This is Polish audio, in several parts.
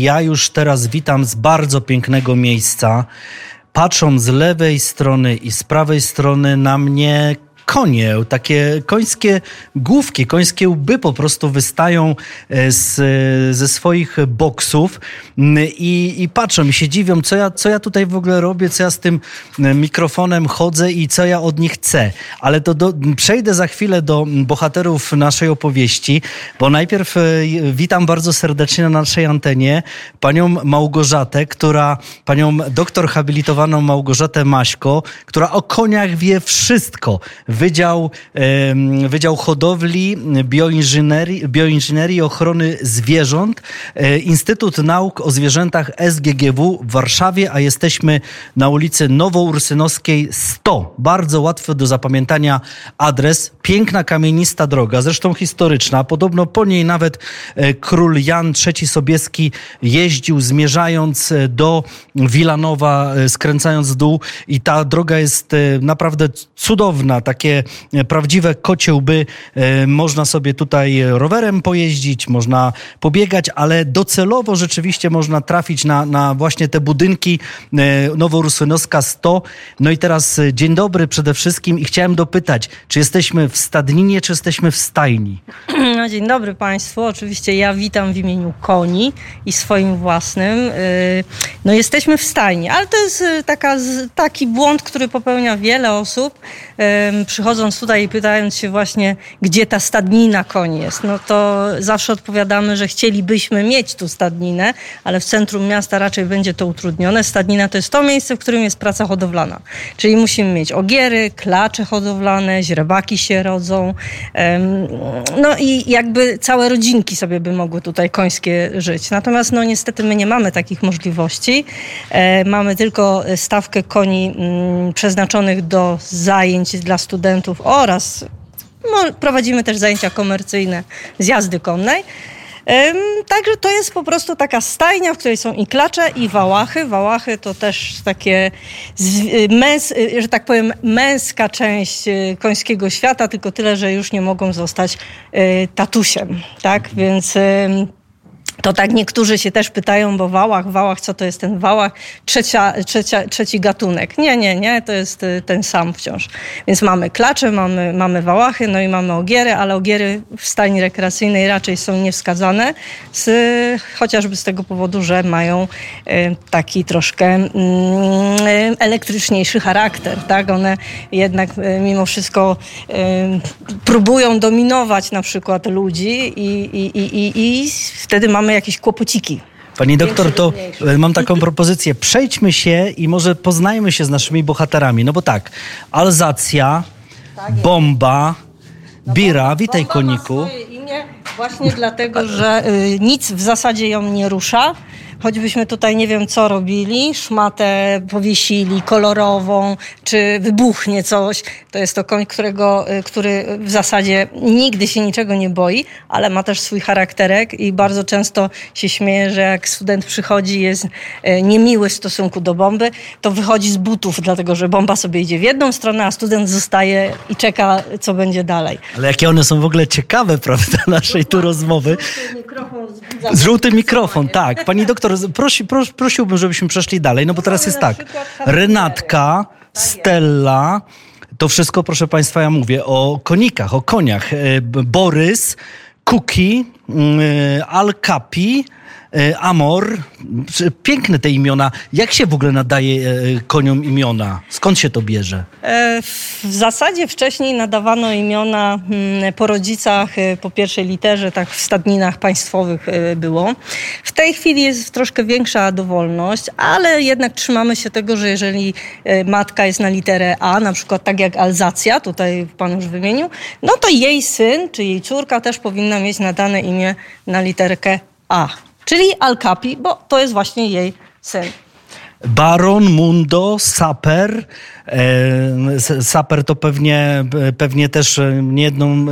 Ja już teraz witam z bardzo pięknego miejsca. Patrzą z lewej strony i z prawej strony na mnie konie, takie końskie główki, końskie łby po prostu wystają e, z, ze swoich boksów mm, i, i patrzą i się dziwią, co ja, co ja tutaj w ogóle robię, co ja z tym e, mikrofonem chodzę i co ja od nich chcę. Ale to do, przejdę za chwilę do bohaterów naszej opowieści, bo najpierw e, witam bardzo serdecznie na naszej antenie panią Małgorzatę, która, panią doktor habilitowaną Małgorzatę Maśko, która o koniach wie wszystko Wydział, Wydział Hodowli, Bioinżynierii, Bioinżynierii Ochrony Zwierząt, e, Instytut Nauk o Zwierzętach SGGW w Warszawie, a jesteśmy na ulicy Nowoursynowskiej 100. Bardzo łatwy do zapamiętania adres. Piękna kamienista droga, zresztą historyczna. Podobno po niej nawet e, król Jan III Sobieski jeździł, zmierzając e, do Wilanowa, skręcając w dół i ta droga jest naprawdę cudowna, takie takie e, prawdziwe kocie łby. E, można sobie tutaj rowerem pojeździć, można pobiegać, ale docelowo rzeczywiście można trafić na, na właśnie te budynki e, Noworusynowska 100. No i teraz dzień dobry przede wszystkim i chciałem dopytać, czy jesteśmy w stadninie, czy jesteśmy w stajni? No, dzień dobry Państwu. Oczywiście ja witam w imieniu koni i swoim własnym. No jesteśmy w stajni, ale to jest taka, taki błąd, który popełnia wiele osób przychodząc tutaj i pytając się właśnie, gdzie ta stadnina koni jest, no to zawsze odpowiadamy, że chcielibyśmy mieć tu stadninę, ale w centrum miasta raczej będzie to utrudnione. Stadnina to jest to miejsce, w którym jest praca hodowlana. Czyli musimy mieć ogiery, klacze hodowlane, źrebaki się rodzą. No i jakby całe rodzinki sobie by mogły tutaj końskie żyć. Natomiast no niestety my nie mamy takich możliwości. E, mamy tylko stawkę koni mm, przeznaczonych do zajęć dla studentów oraz no, prowadzimy też zajęcia komercyjne z jazdy konnej. Także to jest po prostu taka stajnia, w której są i klacze, i wałachy. Wałachy to też takie, męs, że tak powiem, męska część y, końskiego świata, tylko tyle, że już nie mogą zostać y, tatusiem, tak? Więc to tak niektórzy się też pytają, bo wałach, wałach, co to jest ten wałach? Trzecia, trzecia, trzeci gatunek. Nie, nie, nie, to jest y, ten sam wciąż. Więc mamy klacze, mamy, mamy wałachy, no i mamy ogiery, ale ogiery w stajni rekreacyjnej raczej są niewskazane, z, chociażby z tego powodu, że mają y, taki troszkę mm, y, elektryczniejszy charakter, tak? One jednak mimo wszystko próbują dominować na przykład ludzi i, i, i, i wtedy mamy jakieś kłopociki. Pani doktor, to e, mam taką propozycję. Przejdźmy się i może poznajmy się z naszymi bohaterami. No bo tak, Alzacja, tak bomba, no Bira, witaj koniku. Właśnie dlatego, że y, nic w zasadzie ją nie rusza choćbyśmy tutaj nie wiem co robili, szmatę powiesili kolorową, czy wybuchnie coś, to jest to koń, którego, y, który w zasadzie nigdy się niczego nie boi, ale ma też swój charakterek i bardzo często się śmieje, że jak student przychodzi jest y, niemiły w stosunku do bomby, to wychodzi z butów, dlatego że bomba sobie idzie w jedną stronę, a student zostaje i czeka, co będzie dalej. Ale jakie one są w ogóle ciekawe, prawda, naszej tu rozmowy. Z żółty mikrofon, tak. Pani doktor, prosi, pros, prosiłbym, żebyśmy przeszli dalej, no bo teraz jest tak. Renatka, tak Stella, to wszystko, proszę Państwa, ja mówię o konikach, o koniach. E, Borys, Kuki, mm, e, Al Capi, Amor. Piękne te imiona. Jak się w ogóle nadaje e, koniom imiona? Skąd się to bierze? E, w zasadzie wcześniej nadawano imiona hmm, po rodzicach, po pierwszej literze, tak w stadninach państwowych było. W tej chwili jest troszkę większa dowolność, ale jednak trzymamy się tego, że jeżeli matka jest na literę A, na przykład tak jak Alzacja, tutaj pan już wymienił, no to jej syn czy jej córka też powinna mieć nadane imię na literkę A czyli Al Capi, bo to jest właśnie jej syn. Baron, Mundo, Saper, Saper to pewnie, pewnie też niejedną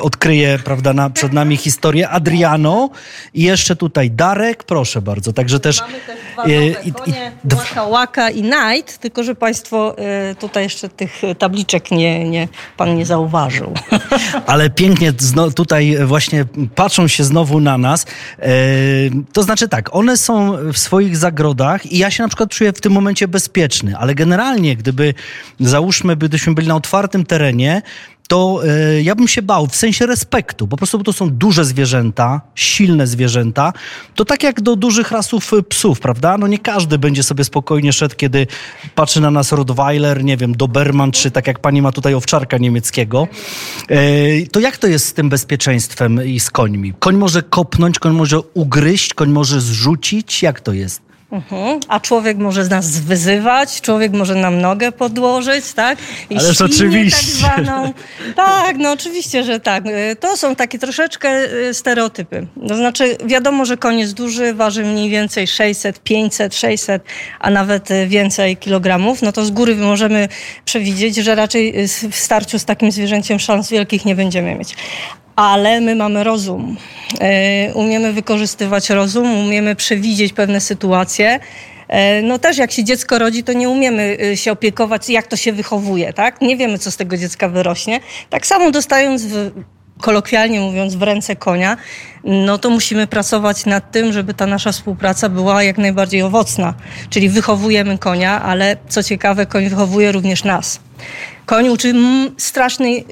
odkryje, prawda, na, przed nami historię. Adriano i jeszcze tutaj Darek, proszę bardzo. Także też... Mamy też dwa nowe konie, Waka Waka i Night, tylko że Państwo tutaj jeszcze tych tabliczek nie, nie, Pan nie zauważył. Ale pięknie tutaj właśnie patrzą się znowu na nas. To znaczy tak, one są w swoich zagrodach i ja się na przykład czuję w tym momencie bezpieczny, ale generalnie gdyby, załóżmy, byśmy byli na otwartym terenie, to e, ja bym się bał w sensie respektu. Po prostu bo to są duże zwierzęta, silne zwierzęta. To tak jak do dużych rasów psów, prawda? No nie każdy będzie sobie spokojnie szedł, kiedy patrzy na nas Rottweiler, nie wiem, Doberman, czy tak jak pani ma tutaj owczarka niemieckiego. E, to jak to jest z tym bezpieczeństwem i z końmi? Koń może kopnąć, koń może ugryźć, koń może zrzucić? Jak to jest? Mhm. A człowiek może z nas wyzywać, człowiek może nam nogę podłożyć, tak? I Ależ tak oczywiście. Tak, zwaną. tak, no oczywiście, że tak. To są takie troszeczkę y, stereotypy. To znaczy, wiadomo, że jest duży, waży mniej więcej 600, 500, 600, a nawet y, więcej kilogramów. No to z góry możemy przewidzieć, że raczej y, w starciu z takim zwierzęciem szans wielkich nie będziemy mieć ale my mamy rozum. E, umiemy wykorzystywać rozum, umiemy przewidzieć pewne sytuacje. E, no też jak się dziecko rodzi, to nie umiemy e, się opiekować, jak to się wychowuje, tak? Nie wiemy, co z tego dziecka wyrośnie. Tak samo dostając w, kolokwialnie mówiąc, w ręce konia, no to musimy pracować nad tym, żeby ta nasza współpraca była jak najbardziej owocna. Czyli wychowujemy konia, ale co ciekawe, koń wychowuje również nas. Koń uczy strasznej,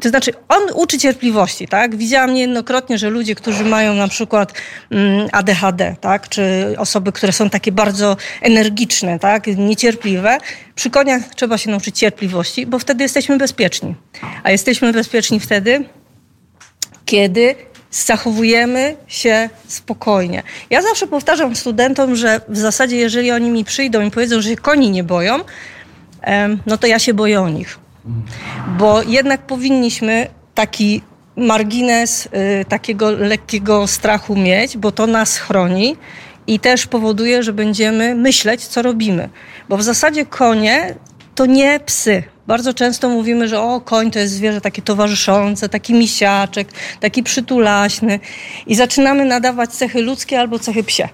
to znaczy on uczy cierpliwości, tak? Widziałam niejednokrotnie, że ludzie, którzy mają na przykład mm, ADHD, tak? Czy osoby, które są takie bardzo energiczne, tak? Niecierpliwe, przy koniach trzeba się nauczyć cierpliwości, bo wtedy jesteśmy bezpieczni. A jesteśmy bezpieczni wtedy, kiedy zachowujemy się spokojnie. Ja zawsze powtarzam studentom, że w zasadzie jeżeli oni mi przyjdą i powiedzą, że się koni nie boją, no to ja się boję o nich. Bo jednak powinniśmy taki margines y, takiego lekkiego strachu mieć, bo to nas chroni i też powoduje, że będziemy myśleć, co robimy. Bo w zasadzie konie to nie psy. Bardzo często mówimy, że o, koń to jest zwierzę takie towarzyszące, taki misiaczek, taki przytulaśny i zaczynamy nadawać cechy ludzkie albo cechy psie.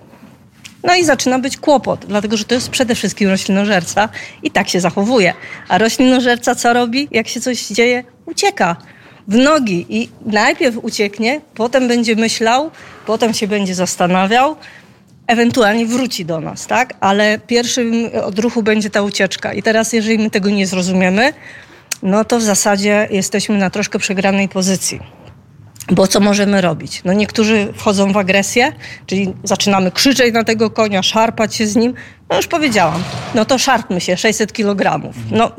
No i zaczyna być kłopot, dlatego że to jest przede wszystkim roślinożerca i tak się zachowuje. A roślinożerca co robi? Jak się coś dzieje? Ucieka w nogi i najpierw ucieknie, potem będzie myślał, potem się będzie zastanawiał, ewentualnie wróci do nas, tak? Ale pierwszym odruchu będzie ta ucieczka. I teraz, jeżeli my tego nie zrozumiemy, no to w zasadzie jesteśmy na troszkę przegranej pozycji. Bo co możemy robić? No niektórzy wchodzą w agresję, czyli zaczynamy krzyczeć na tego konia, szarpać się z nim. No już powiedziałam, no to szarpmy się, 600 kg. No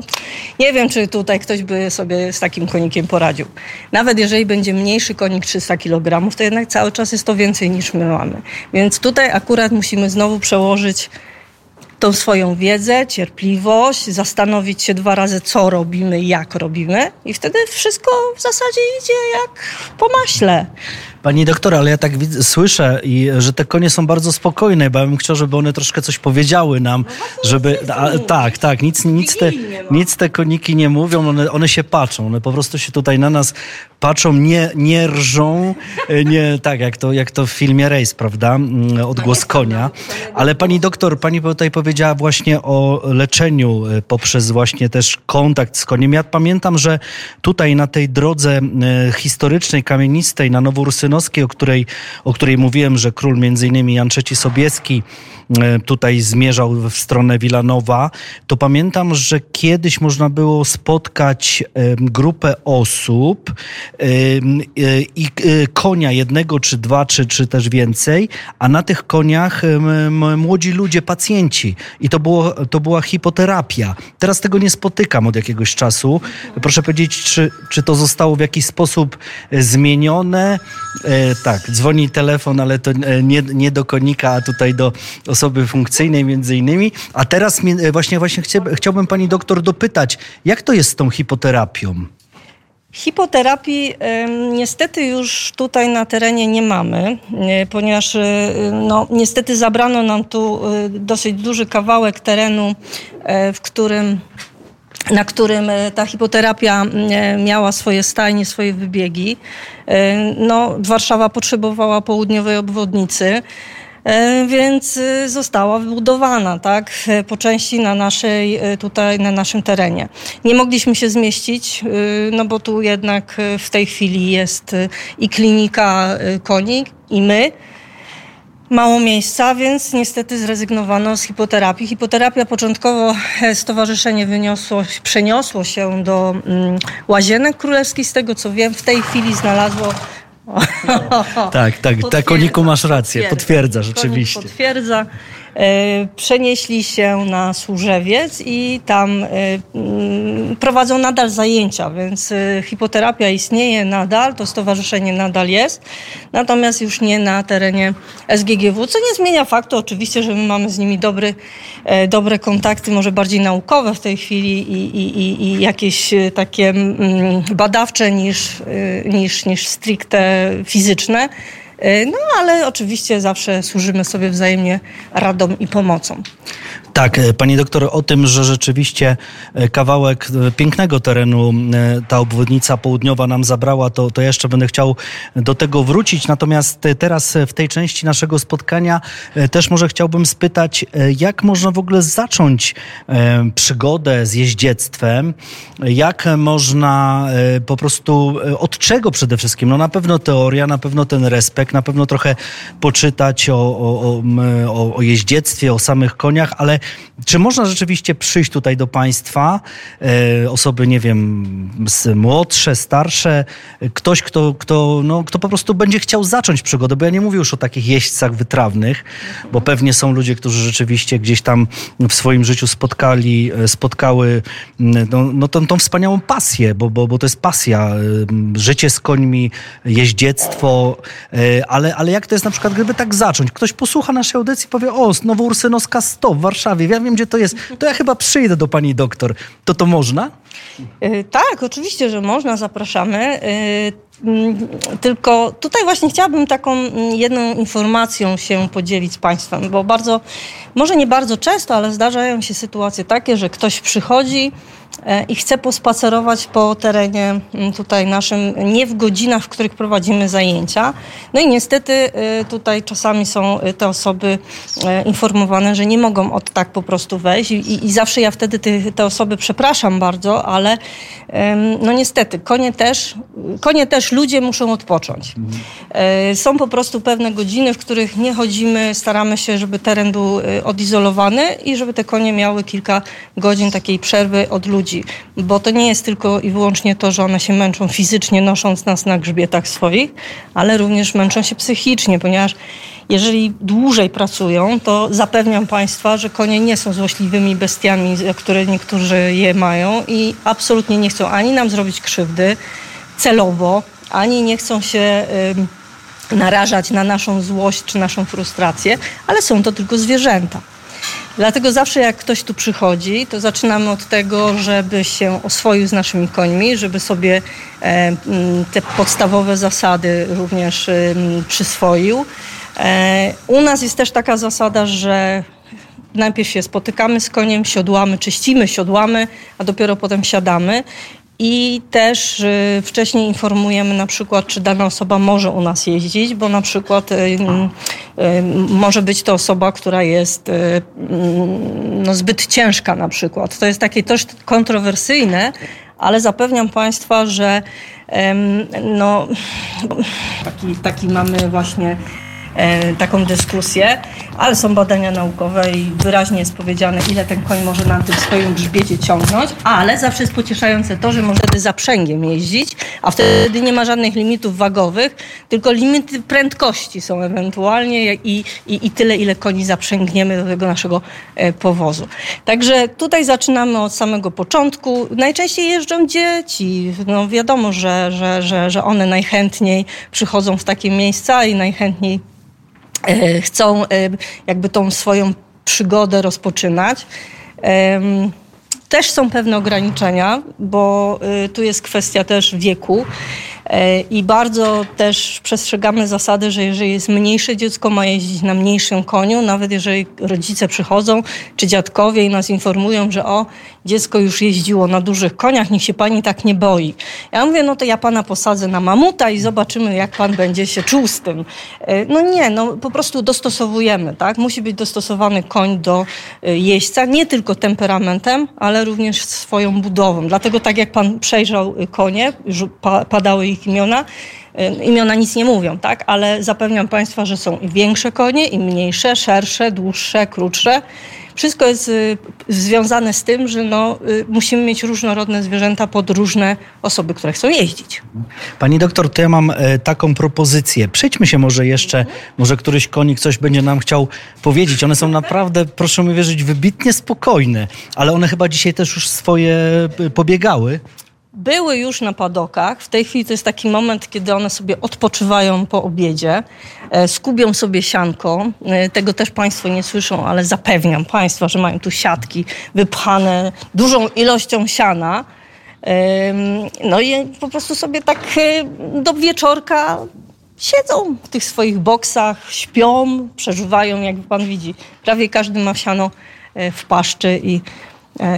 nie wiem, czy tutaj ktoś by sobie z takim konikiem poradził. Nawet jeżeli będzie mniejszy konik 300 kg, to jednak cały czas jest to więcej niż my mamy. Więc tutaj akurat musimy znowu przełożyć tą swoją wiedzę, cierpliwość, zastanowić się dwa razy, co robimy, jak robimy, i wtedy wszystko w zasadzie idzie jak po maśle. Pani doktor, ale ja tak widzę, słyszę, i, że te konie są bardzo spokojne, bo ja bym chciał, żeby one troszkę coś powiedziały nam, no żeby... A, tak, tak, nic, nic, te, nic te koniki nie mówią, one, one się patrzą, one po prostu się tutaj na nas patrzą, nie, nie rżą, e, nie tak jak to, jak to w filmie Race, prawda? Mm, odgłos konia. Ale pani doktor, pani tutaj powiedziała właśnie o leczeniu e, poprzez właśnie też kontakt z koniem. Ja pamiętam, że tutaj na tej drodze e, historycznej, kamienistej na Noworussynowskiej, o której, o której mówiłem, że król między innymi Jan III Sobieski tutaj zmierzał w stronę Wilanowa, to pamiętam, że kiedyś można było spotkać grupę osób, i e, konia jednego, czy dwa, czy, czy też więcej, a na tych koniach młodzi ludzie, pacjenci. I to, było, to była hipoterapia. Teraz tego nie spotykam od jakiegoś czasu. Proszę powiedzieć, czy, czy to zostało w jakiś sposób e, zmienione? E, tak, dzwoni telefon, ale to nie, nie do konika, a tutaj do osoby funkcyjnej między innymi. A teraz właśnie, właśnie chciałbym pani doktor dopytać, jak to jest z tą hipoterapią? Hipoterapii niestety już tutaj na terenie nie mamy, e, ponieważ e, no, niestety zabrano nam tu e, dosyć duży kawałek terenu, w którym na którym ta hipoterapia miała swoje stajnie, swoje wybiegi. No, Warszawa potrzebowała południowej obwodnicy. E, więc e, została wybudowana, tak, po części na naszej, e, tutaj na naszym terenie. Nie mogliśmy się zmieścić, no bo tu jednak w tej chwili jest i klinika koni, i my. Mało miejsca, więc niestety zrezygnowano z hipoterapii. Hipoterapia początkowo stowarzyszenie wyniosło, przeniosło się do mm, Łazienek Królewskich. Z tego co wiem, w tej chwili znalazło tak, tak, tak, Koniku masz rację, potwierdza, rzeczywiście. Konik potwierdza. E, przenieśli się na Służewiec i tam e, mm, prowadzą nadal zajęcia, więc e, hipoterapia istnieje nadal, to stowarzyszenie nadal jest, natomiast już nie na terenie SGGW, co nie zmienia faktu oczywiście, że my mamy z nimi dobry, dobre kontakty, może bardziej naukowe w tej chwili i, i, i jakieś takie mm, badawcze niż, niż, niż stricte fizyczne. E, no ale oczywiście zawsze służymy sobie wzajemnie radą i pomocą. Tak, e, pani doktor, o tym, że rzeczywiście e, kawałek pięknego terenu ta obwodnica południowa nam zabrała, to, to jeszcze będę chciał do tego wrócić. Natomiast teraz w tej części naszego spotkania też może chciałbym spytać, jak można w ogóle zacząć przygodę z jeździectwem? Jak można po prostu, od czego przede wszystkim? No na pewno teoria, na pewno ten respekt, na pewno trochę poczytać o, o, o, o jeździectwie, o samych koniach, ale czy można rzeczywiście przyjść tutaj do Państwa, e, osoby, nie wiem, młodsze, starsze, ktoś, kto, kto, no, kto po prostu będzie chciał zacząć przygodę, bo ja nie mówię już o takich jeźdźcach wytrawnych, bo pewnie są ludzie, którzy rzeczywiście gdzieś tam w swoim życiu spotkali, e, spotkały no, no tą, tą wspaniałą pasję, bo, bo, bo to jest pasja, e, życie z końmi, jeździectwo, ale, ale jak to jest na przykład, gdyby tak zacząć? Ktoś posłucha naszej audycji i powie, o, Nowoursynowska 100 w Warszawie, ja wiem, gdzie to jest, to ja chyba przyjdę do pani doktor. To to można? Yy, tak, oczywiście, że można, zapraszamy. Yy, mm, tylko tutaj właśnie chciałabym taką mm, jedną informacją się podzielić z Państwem, bo bardzo, może nie bardzo często, ale zdarzają się sytuacje takie, że ktoś przychodzi, i chcę pospacerować po terenie tutaj naszym, nie w godzinach, w których prowadzimy zajęcia. No i niestety e, tutaj czasami są e, te osoby informowane, że nie mogą od tak po prostu wejść i, i zawsze ja wtedy te, te osoby przepraszam bardzo, ale no niestety konie też, konie też ludzie muszą odpocząć. Są po prostu pewne godziny, w których nie chodzimy, staramy się, żeby teren był odizolowany i żeby te konie miały kilka godzin takiej przerwy od ludzi ludzi, bo to nie jest tylko i wyłącznie to, że one się męczą fizycznie, nosząc nas na grzbietach swoich, ale również męczą się psychicznie, ponieważ jeżeli dłużej pracują, to zapewniam Państwa, że konie nie są złośliwymi bestiami, które niektórzy je mają i absolutnie nie chcą ani nam zrobić krzywdy celowo, ani nie chcą się narażać na naszą złość czy naszą frustrację, ale są to tylko zwierzęta. Dlatego zawsze jak ktoś tu przychodzi, to zaczynamy od tego, żeby się oswoił z naszymi końmi, żeby sobie e, te podstawowe zasady również przyswoił. E, u nas jest też taka zasada, że najpierw się spotykamy z koniem, siodłamy, czyścimy, siodłamy, a dopiero potem siadamy. I też y, wcześniej informujemy na przykład, czy dana osoba może u nas jeździć, bo na przykład y, y, może być to osoba, która jest mm, no, zbyt ciężka na przykład. To jest takie też kontrowersyjne, ale zapewniam Państwa, że no, taki, taki mamy właśnie taką dyskusję, ale są badania naukowe i wyraźnie jest powiedziane, ile ten koń może na tym swoim grzbiecie ciągnąć, ale zawsze jest pocieszające to, że może wtedy zaprzęgiem jeździć, a wtedy nie ma żadnych limitów wagowych, tylko limity prędkości są ewentualnie i, i, i tyle, ile koni zaprzęgniemy do tego naszego e, powozu. Także tutaj zaczynamy od samego początku. Najczęściej jeżdżą dzieci. No wiadomo, że, że, że, że one najchętniej przychodzą w takie miejsca i najchętniej E, chcą e, jakby tą swoją przygodę rozpoczynać. Też są pewne ograniczenia, bo e, tu jest kwestia też wieku. E, I bardzo też przestrzegamy zasady, że jeżeli jest mniejsze dziecko, ma jeździć na mniejszym koniu, nawet jeżeli rodzice przychodzą czy dziadkowie i nas informują, że o, dziecko już jeździło na dużych koniach, niech się pani tak nie boi. Ja mówię, no to ja pana posadzę na mamuta i zobaczymy, jak pan będzie się czuł z tym. E, no nie, no po prostu dostosowujemy, tak? Musi być dostosowany koń do e, jeźdźca, nie tylko temperamentem, ale również swoją budową. Dlatego tak jak pan przejrzał konie, padały ich imiona, imiona nic nie mówią, tak? Ale zapewniam Państwa, że są i większe konie, i mniejsze, szersze, dłuższe, krótsze. Wszystko jest y, związane z tym, że no, y, musimy mieć różnorodne zwierzęta pod różne osoby, które chcą jeździć. Pani doktor, to ja mam e, taką propozycję. Przejdźmy się może jeszcze, może któryś konik coś będzie nam chciał powiedzieć. One są naprawdę, proszę mi wierzyć, wybitnie spokojne, ale one chyba dzisiaj też już swoje e, pobiegały były już na padokach. W tej chwili to jest taki moment, kiedy one sobie odpoczywają po obiedzie, e, skubią sobie sianko. E, tego też Państwo nie słyszą, ale zapewniam Państwa, że mają tu siatki wypchane dużą ilością siana. No i po prostu sobie tak e, do wieczorka siedzą w tych swoich boksach, śpią, przeżywają, jak Pan widzi. Prawie każdy ma siano w paszczy i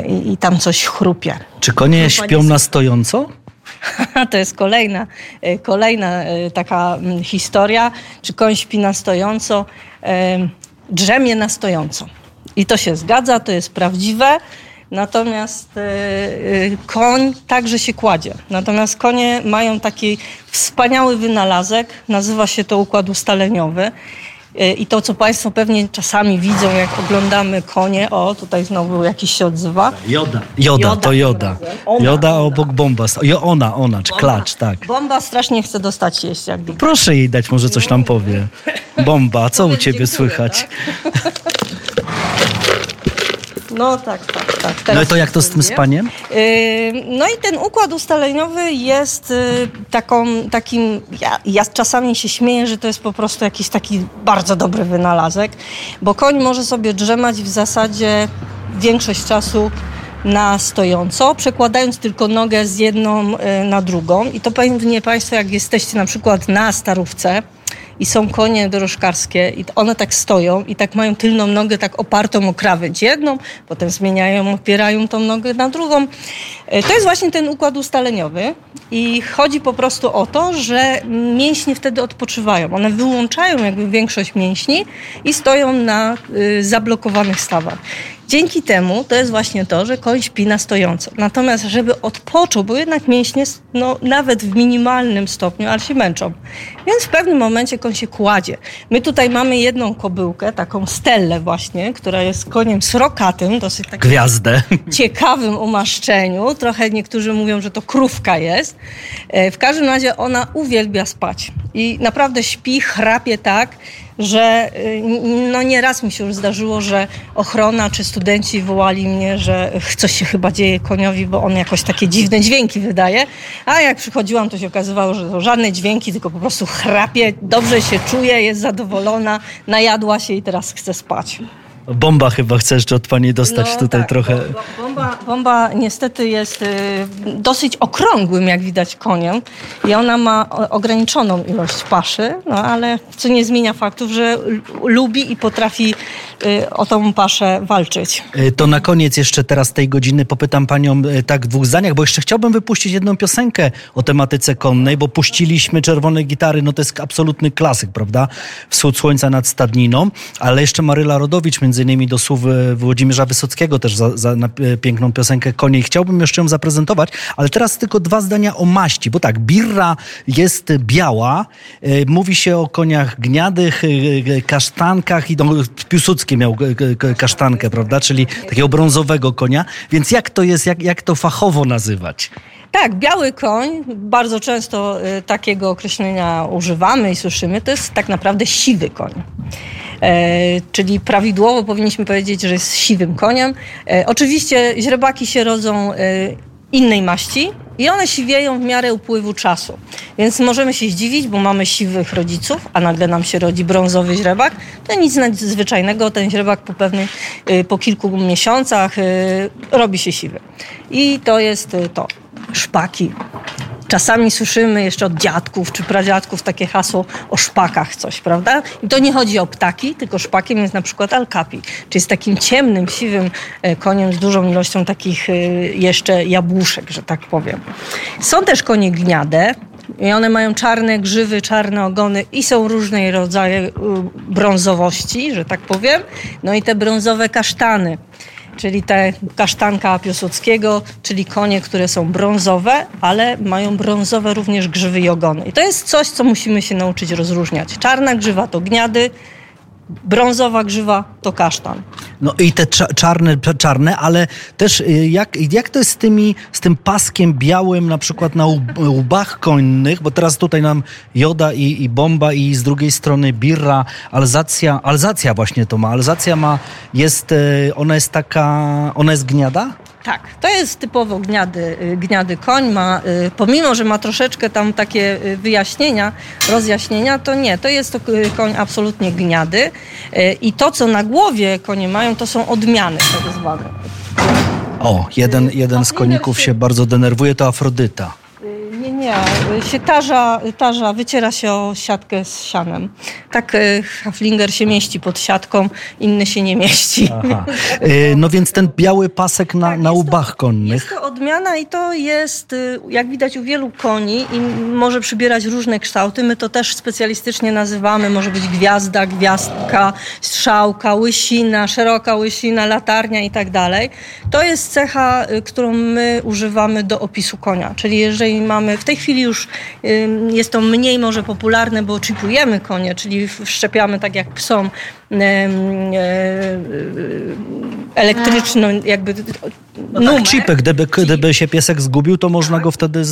i, i tam coś chrupie. Czy konie no, śpią na stojąco? to jest kolejna, e, kolejna e, taka mm, historia. Czy koń śpi na stojąco? Drzemie na stojąco. I to się zgadza, to jest prawdziwe. Natomiast koń także się kładzie. Natomiast konie mają taki wspaniały wynalazek, nazywa się to układ ustaleniowy. E, I to, co Państwo pewnie czasami widzą, jak oglądamy konie, o, tutaj znowu jakiś się odzywa. Joda. Joda, joda to joda. Ona, joda obok bomba. Jo, ona, ona, czy bomba. klacz, tak. Bomba strasznie chce dostać jeść. Jak Proszę jej dać, może coś nam powie. Bomba, co u ciebie słychać? Tak? No tak, tak, tak. Teraz no i to jak to z tym spaniem? Yy, no i ten układ ustaleniowy jest y, taką, takim, ja, ja czasami się śmieję, że to jest po prostu jakiś taki bardzo dobry wynalazek, bo koń może sobie drzemać w zasadzie większość czasu na stojąco, przekładając tylko nogę z jedną y, na drugą. I to pewnie Państwo, jak jesteście na przykład na starówce, i są konie dorożkarskie i one tak stoją i tak mają tylną nogę tak opartą o krawędź jedną, potem zmieniają, opierają tą nogę na drugą. E, to jest właśnie ten układ ustaleniowy i chodzi po prostu o to, że mięśnie wtedy odpoczywają. One wyłączają jakby większość mięśni i stoją na y, zablokowanych stawach. Dzięki temu to jest właśnie to, że koń śpi na stojąco. Natomiast, żeby odpoczął, bo jednak mięśnie no, nawet w minimalnym stopniu, ale się męczą. Więc w pewnym momencie koń się kładzie. My tutaj mamy jedną kobyłkę, taką stellę właśnie, która jest koniem srokatym, dosyć takim Gwiazdę. ciekawym umaszczeniu. Trochę niektórzy mówią, że to krówka jest. E, w każdym razie ona uwielbia spać. I naprawdę śpi, chrapie tak, że y, no nieraz mi się już zdarzyło, że ochrona czy studenci wołali mnie, że coś się chyba dzieje koniowi, bo on jakoś takie dziwne dźwięki wydaje. A jak przychodziłam, to się okazywało, że to żadne dźwięki, tylko po prostu chrapie, dobrze się czuje, jest zadowolona, najadła się i teraz chce spać. Bomba chyba chcesz jeszcze od pani dostać no, tutaj tak, trochę. Bomba, bomba niestety jest y, dosyć okrągłym, jak widać, koniem i ona ma ograniczoną ilość paszy, no ale co nie zmienia faktów, że lubi i potrafi y, o tą paszę walczyć. Y, to na koniec jeszcze teraz tej godziny popytam panią tak w dwóch zdaniach, bo jeszcze chciałbym wypuścić jedną piosenkę o tematyce konnej, bo puściliśmy Czerwone Gitary, no to jest absolutny klasyk, prawda? Wschód Słońca nad Stadniną, ale jeszcze Maryla Rodowicz między innymi do słów Włodzimierza Wysockiego też za, za piękną piosenkę Konie i chciałbym jeszcze ją zaprezentować, ale teraz tylko dwa zdania o maści, bo tak, birra jest biała, mówi się o koniach gniadych, kasztankach i no, Piłsudski miał kasztankę, prawda, czyli takiego brązowego konia, więc jak to jest, jak, jak to fachowo nazywać? Tak, biały koń, bardzo często takiego określenia używamy i słyszymy, to jest tak naprawdę siwy koń. E, czyli prawidłowo powinniśmy powiedzieć, że jest siwym koniem. E, oczywiście źrebaki się rodzą e, innej maści i one siwieją w miarę upływu czasu. Więc możemy się zdziwić, bo mamy siwych rodziców, a nagle nam się rodzi brązowy źrebak. To nic nadzwyczajnego, ten źrebak po pewnym, po kilku miesiącach robi się siwy. I to jest to. Szpaki Czasami słyszymy jeszcze od dziadków czy pradziadków takie hasło o szpakach coś, prawda? I to nie chodzi o ptaki, tylko szpakiem jest na przykład alkapi, czyli z takim ciemnym, siwym e, koniem z dużą ilością takich e, jeszcze jabłuszek, że tak powiem. Są też konie gniade, i one mają czarne grzywy, czarne ogony i są różnej rodzaju y, brązowości, że tak powiem. No i te brązowe kasztany czyli te kasztanka Piłsudskiego, czyli konie, które są brązowe, ale mają brązowe również grzywy i ogony. I to jest coś, co musimy się nauczyć rozróżniać. Czarna grzywa to gniady, brązowa grzywa to kasztan. No i te czarne, czarne, ale też y, jak, jak to jest z, tymi, z tym paskiem białym na przykład na łbach konnych, bo teraz tutaj nam joda i, i bomba i z drugiej strony birra, alzacja, alzacja właśnie to ma, alzacja ma, jest, y, ona jest taka, ona jest gniada? Tak, to jest typowo gniady, y, gniady koń. Ma, y, pomimo, że ma troszeczkę tam takie y, wyjaśnienia, rozjaśnienia, to nie, to jest to koń absolutnie gniady. I to, co na głowie konie mają, to są odmiany tak zwane. O, jeden, jeden z koników się bardzo denerwuje, to Afrodyta. Nie. Się tarza, tarza wyciera się o siatkę z sianem. Tak e, Haflinger się mieści pod siatką, inny się nie mieści. Aha. E, no więc ten biały pasek na, tak, na łbach konnych. Jest to odmiana i to jest, e, jak widać u wielu koni i może przybierać różne kształty. My to też specjalistycznie nazywamy. Może być gwiazda, gwiazdka, strzałka, łysina, szeroka łysina, latarnia i tak dalej. To jest cecha, którą my używamy do opisu konia. Czyli jeżeli mamy w tej chwili już jest to mniej może popularne, bo chipujemy konie, czyli wszczepiamy tak jak psom e, elektryczny jakby no tak, chipy, gdyby, gdyby się piesek zgubił, to można tak. go wtedy,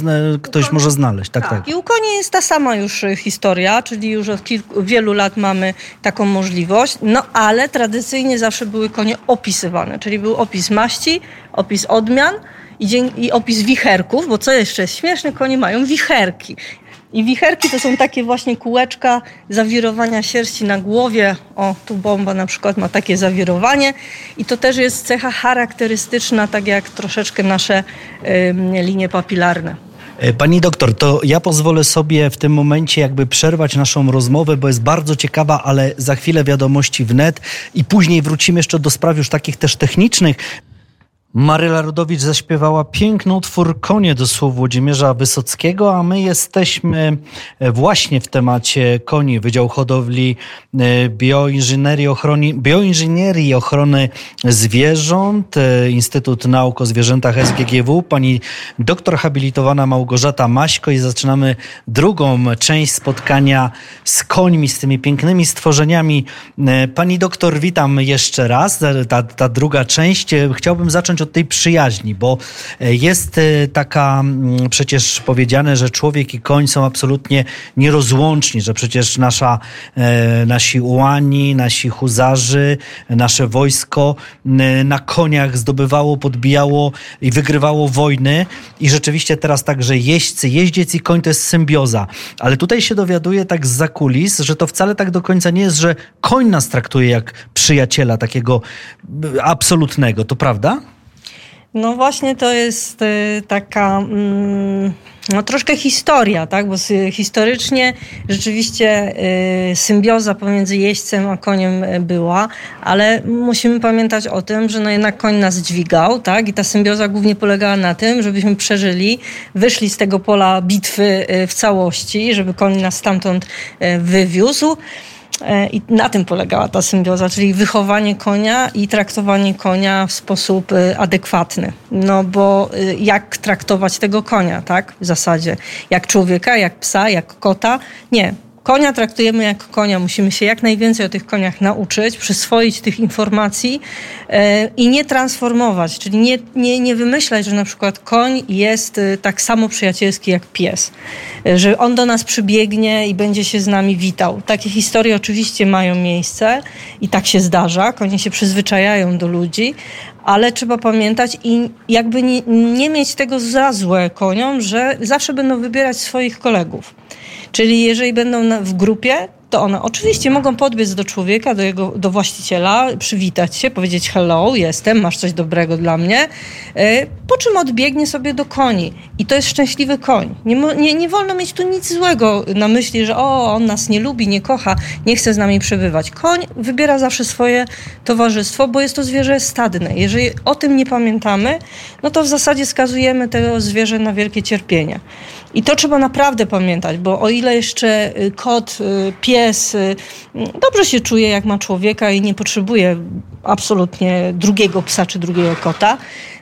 ktoś może znaleźć. Tak, tak, tak. I u koni jest ta sama już historia, czyli już od kilku, wielu lat mamy taką możliwość, no ale tradycyjnie zawsze były konie opisywane, czyli był opis maści, opis odmian, i, i opis wicherków, bo co jeszcze jest śmieszne, konie mają wicherki. I wicherki to są takie właśnie kółeczka zawirowania sierści na głowie. O, tu bomba na przykład ma takie zawirowanie. I to też jest cecha charakterystyczna, tak jak troszeczkę nasze y, linie papilarne. E, pani doktor, to ja pozwolę sobie w tym momencie jakby przerwać naszą rozmowę, bo jest bardzo ciekawa, ale za chwilę wiadomości wnet i później wrócimy jeszcze do spraw już takich też technicznych. Maryla Rodowicz zaśpiewała piękny utwór Konie do słów Włodzimierza Wysockiego, a my jesteśmy e, właśnie w temacie koni. Wydział Hodowli e, Bioinżynierii, Ochrony, Bioinżynierii Ochrony Zwierząt, e, Instytut Nauk o Zwierzętach SGGW, pani doktor habilitowana Małgorzata Maśko i zaczynamy drugą część spotkania z końmi, z tymi pięknymi stworzeniami. Pani doktor, witam jeszcze raz. Ta, ta druga część. Chciałbym zacząć zacząć od tej przyjaźni, bo e, jest e, taka mm, przecież powiedziane, że człowiek i koń są absolutnie nierozłączni, że przecież nasza, e, nasi ułani, nasi huzarzy, nasze wojsko na koniach zdobywało, podbijało i wygrywało wojny i rzeczywiście teraz także jeźdźcy, jeździec i koń to jest symbioza. Ale tutaj się dowiaduje tak z zakulis, że to wcale tak do końca nie jest, że koń nas traktuje jak przyjaciela takiego absolutnego. To prawda? No właśnie to jest y, taka mm, no, troszkę historia, tak? bo historycznie rzeczywiście y, symbioza pomiędzy jeźdźcem a koniem y, była, ale musimy pamiętać o tym, że no jednak koń nas dźwigał tak? i ta symbioza głównie polegała na tym, żebyśmy przeżyli, wyszli z tego pola bitwy w całości, żeby koń nas stamtąd wywiózł. E, I na tym polegała ta symbioza, czyli wychowanie konia i traktowanie konia w sposób e, adekwatny. No bo e, jak traktować tego konia, tak? W zasadzie. Jak człowieka, jak psa, jak kota? Nie. Konia traktujemy jak konia. Musimy się jak najwięcej o tych koniach nauczyć, przyswoić tych informacji e, i nie transformować, czyli nie, nie, nie wymyślać, że na przykład koń jest e, tak samo przyjacielski jak pies, e, że on do nas przybiegnie i będzie się z nami witał. Takie historie oczywiście mają miejsce i tak się zdarza. Konie się przyzwyczajają do ludzi, ale trzeba pamiętać i jakby nie, nie mieć tego za złe koniom, że zawsze będą wybierać swoich kolegów. Czyli jeżeli będą w grupie, to one oczywiście mogą podbiec do człowieka, do jego, do właściciela, przywitać się, powiedzieć hello, jestem, masz coś dobrego dla mnie, e, po czym odbiegnie sobie do koni. I to jest szczęśliwy koń. Nie, nie, nie wolno mieć tu nic złego na myśli, że o, on nas nie lubi, nie kocha, nie chce z nami przebywać. Koń wybiera zawsze swoje towarzystwo, bo jest to zwierzę stadne. Jeżeli o tym nie pamiętamy, no to w zasadzie skazujemy tego zwierzę na wielkie cierpienie. I to trzeba naprawdę pamiętać, bo o ile jeszcze y, kot, y, pies y, dobrze się czuje, jak ma człowieka i nie potrzebuje absolutnie drugiego psa czy drugiego kota,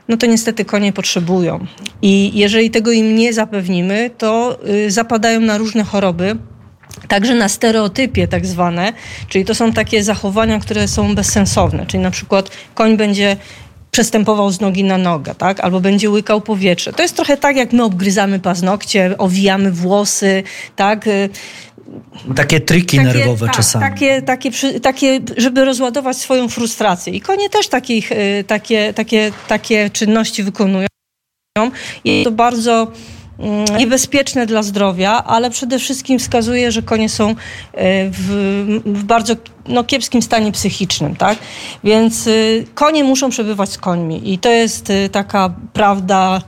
no to niestety konie potrzebują. I jeżeli tego im nie zapewnimy, to zapadają na różne choroby, Także na stereotypie tak zwane, czyli to są takie zachowania, które są bezsensowne, czyli na przykład koń będzie przestępował z nogi na nogę, tak? Albo będzie łykał powietrze. To jest trochę tak, jak my obgryzamy paznokcie, owijamy włosy, tak? Takie triki takie, nerwowe tak, czasami. Takie, takie, takie, żeby rozładować swoją frustrację. I konie też takich, y, takie, takie, takie czynności wykonują. I to bardzo mm, niebezpieczne dla zdrowia, ale przede wszystkim wskazuje, że konie są y, w, w bardzo no, kiepskim stanie psychicznym, tak? Więc y, konie muszą przebywać z końmi i to jest y, taka prawda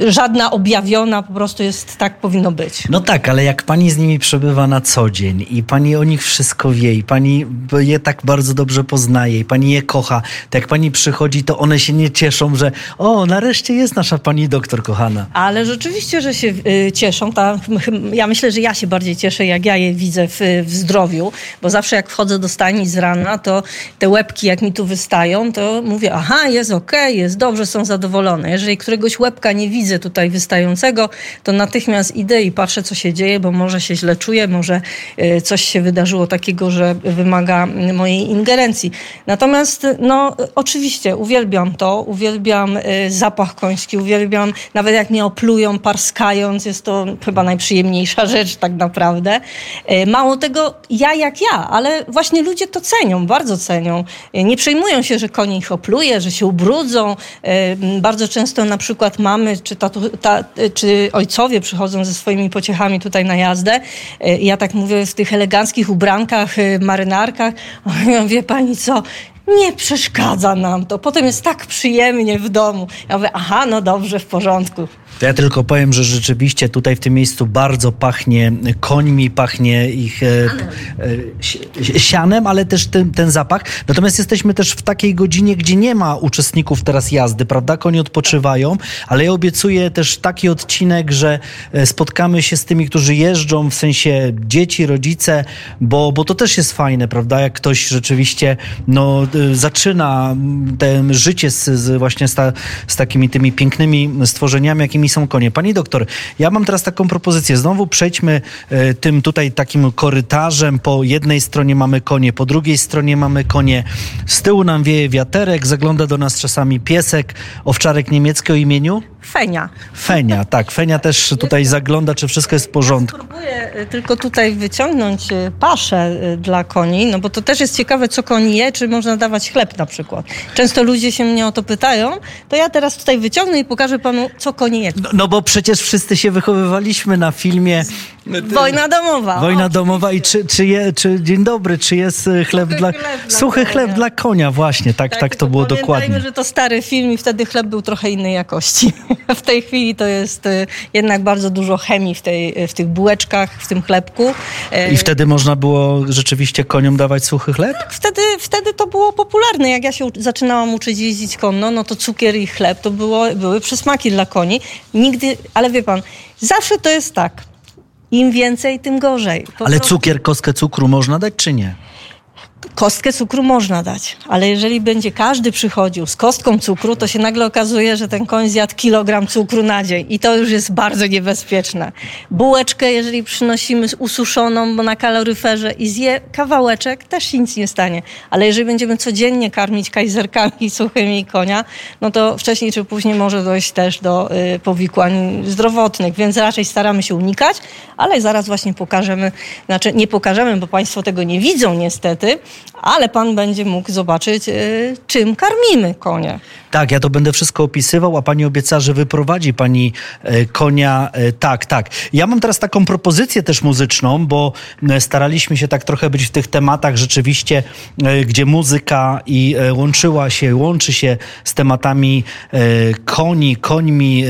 y, żadna objawiona, po prostu jest tak powinno być. No tak, ale jak pani z nimi przebywa na co dzień i pani o nich wszystko wie i pani je tak bardzo dobrze poznaje i pani je kocha, to jak pani przychodzi, to one się nie cieszą, że o, nareszcie jest nasza pani doktor kochana. Ale rzeczywiście, że się cieszą. Ta, ja myślę, że ja się bardziej cieszę, jak ja je widzę w, w zdrowiu, bo zawsze jak jak wchodzę do stajni z rana, to te łebki jak mi tu wystają, to mówię, aha, jest okej, okay, jest dobrze, są zadowolone. Jeżeli któregoś łebka nie widzę tutaj wystającego, to natychmiast idę i patrzę, co się dzieje, bo może się źle czuję, może e, coś się wydarzyło takiego, że wymaga mojej ingerencji. Natomiast, no, oczywiście uwielbiam to, uwielbiam e, zapach koński, uwielbiam, nawet jak mnie oplują, parskając, jest to chyba najprzyjemniejsza rzecz tak naprawdę. E, mało tego, ja jak ja, ale właśnie ludzie to cenią, bardzo cenią. Nie przejmują się, że konie ich opluje, że się ubrudzą. E, bardzo często na przykład mamy czy, tatu, ta, czy ojcowie przychodzą ze swoimi pociechami tutaj na jazdę. E, ja tak mówię w tych eleganckich ubrankach, e, marynarkach. Ja wie pani co, nie przeszkadza nam to. Potem jest tak przyjemnie w domu. Ja mówię, aha, no dobrze, w porządku. To ja tylko powiem, że rzeczywiście tutaj w tym miejscu bardzo pachnie końmi, pachnie ich e, e, sianem, ale też ten, ten zapach. Natomiast jesteśmy też w takiej godzinie, gdzie nie ma uczestników teraz jazdy, prawda? Konie odpoczywają, ale ja obiecuję też taki odcinek, że e, spotkamy się z tymi, którzy jeżdżą, w sensie dzieci, rodzice, bo, bo to też jest fajne, prawda? Jak ktoś rzeczywiście no, e, zaczyna te życie z, z właśnie z, ta, z takimi tymi pięknymi stworzeniami, jakimi są konie. Pani doktor, ja mam teraz taką propozycję. Znowu przejdźmy e, tym tutaj takim korytarzem. Po jednej stronie mamy konie, po drugiej stronie mamy konie. Z tyłu nam wieje wiaterek, zagląda do nas czasami piesek, owczarek niemiecki o imieniu? Fenia. Fenia, tak. Fenia też tutaj zagląda, czy wszystko jest w porządku. Ja spróbuję e, tylko tutaj wyciągnąć e, paszę dla koni, no bo to też jest ciekawe, co koni je, czy można dawać chleb na przykład. Często ludzie się mnie o to pytają, to ja teraz tutaj wyciągnę i pokażę panu, co konie je. No, no bo przecież wszyscy się wychowywaliśmy na filmie Wojna domowa. Wojna domowa i czy, czy, je, czy dzień dobry, czy jest e, chleb suchy dla chleb suchy dla chleb dla konia właśnie, tak, tak, tak to było dokładnie. że to stary film i wtedy chleb był trochę innej jakości. W tej chwili to jest e, jednak bardzo dużo chemii w, tej, w tych bułeczkach, w tym chlebku. E, I wtedy można było rzeczywiście koniom dawać suchy chleb? Tak, wtedy, wtedy to było popularne. Jak ja się zaczynałam uczyć jeździć konno, no to cukier i chleb to było, były przysmaki dla koni. Nigdy, ale wie pan, zawsze to jest tak im więcej, tym gorzej. Po Ale cukier, kostkę cukru można dać, czy nie? Kostkę cukru można dać, ale jeżeli będzie każdy przychodził z kostką cukru, to się nagle okazuje, że ten koń zjadł kilogram cukru na dzień i to już jest bardzo niebezpieczne. Bułeczkę, jeżeli przynosimy ususzoną, na kaloryferze i zje kawałeczek, też się nic nie stanie. Ale jeżeli będziemy codziennie karmić kajzerkami suchymi konia, no to wcześniej czy później może dojść też do y, powikłań zdrowotnych, więc raczej staramy się unikać, ale zaraz właśnie pokażemy, znaczy nie pokażemy, bo Państwo tego nie widzą niestety, ale pan będzie mógł zobaczyć, y, czym karmimy konie. Tak, ja to będę wszystko opisywał, a pani obiecała, że wyprowadzi pani e, konia. E, tak, tak. Ja mam teraz taką propozycję też muzyczną, bo e, staraliśmy się tak trochę być w tych tematach rzeczywiście, gdzie muzyka i łączyła się, łączy się z tematami koni, końmi,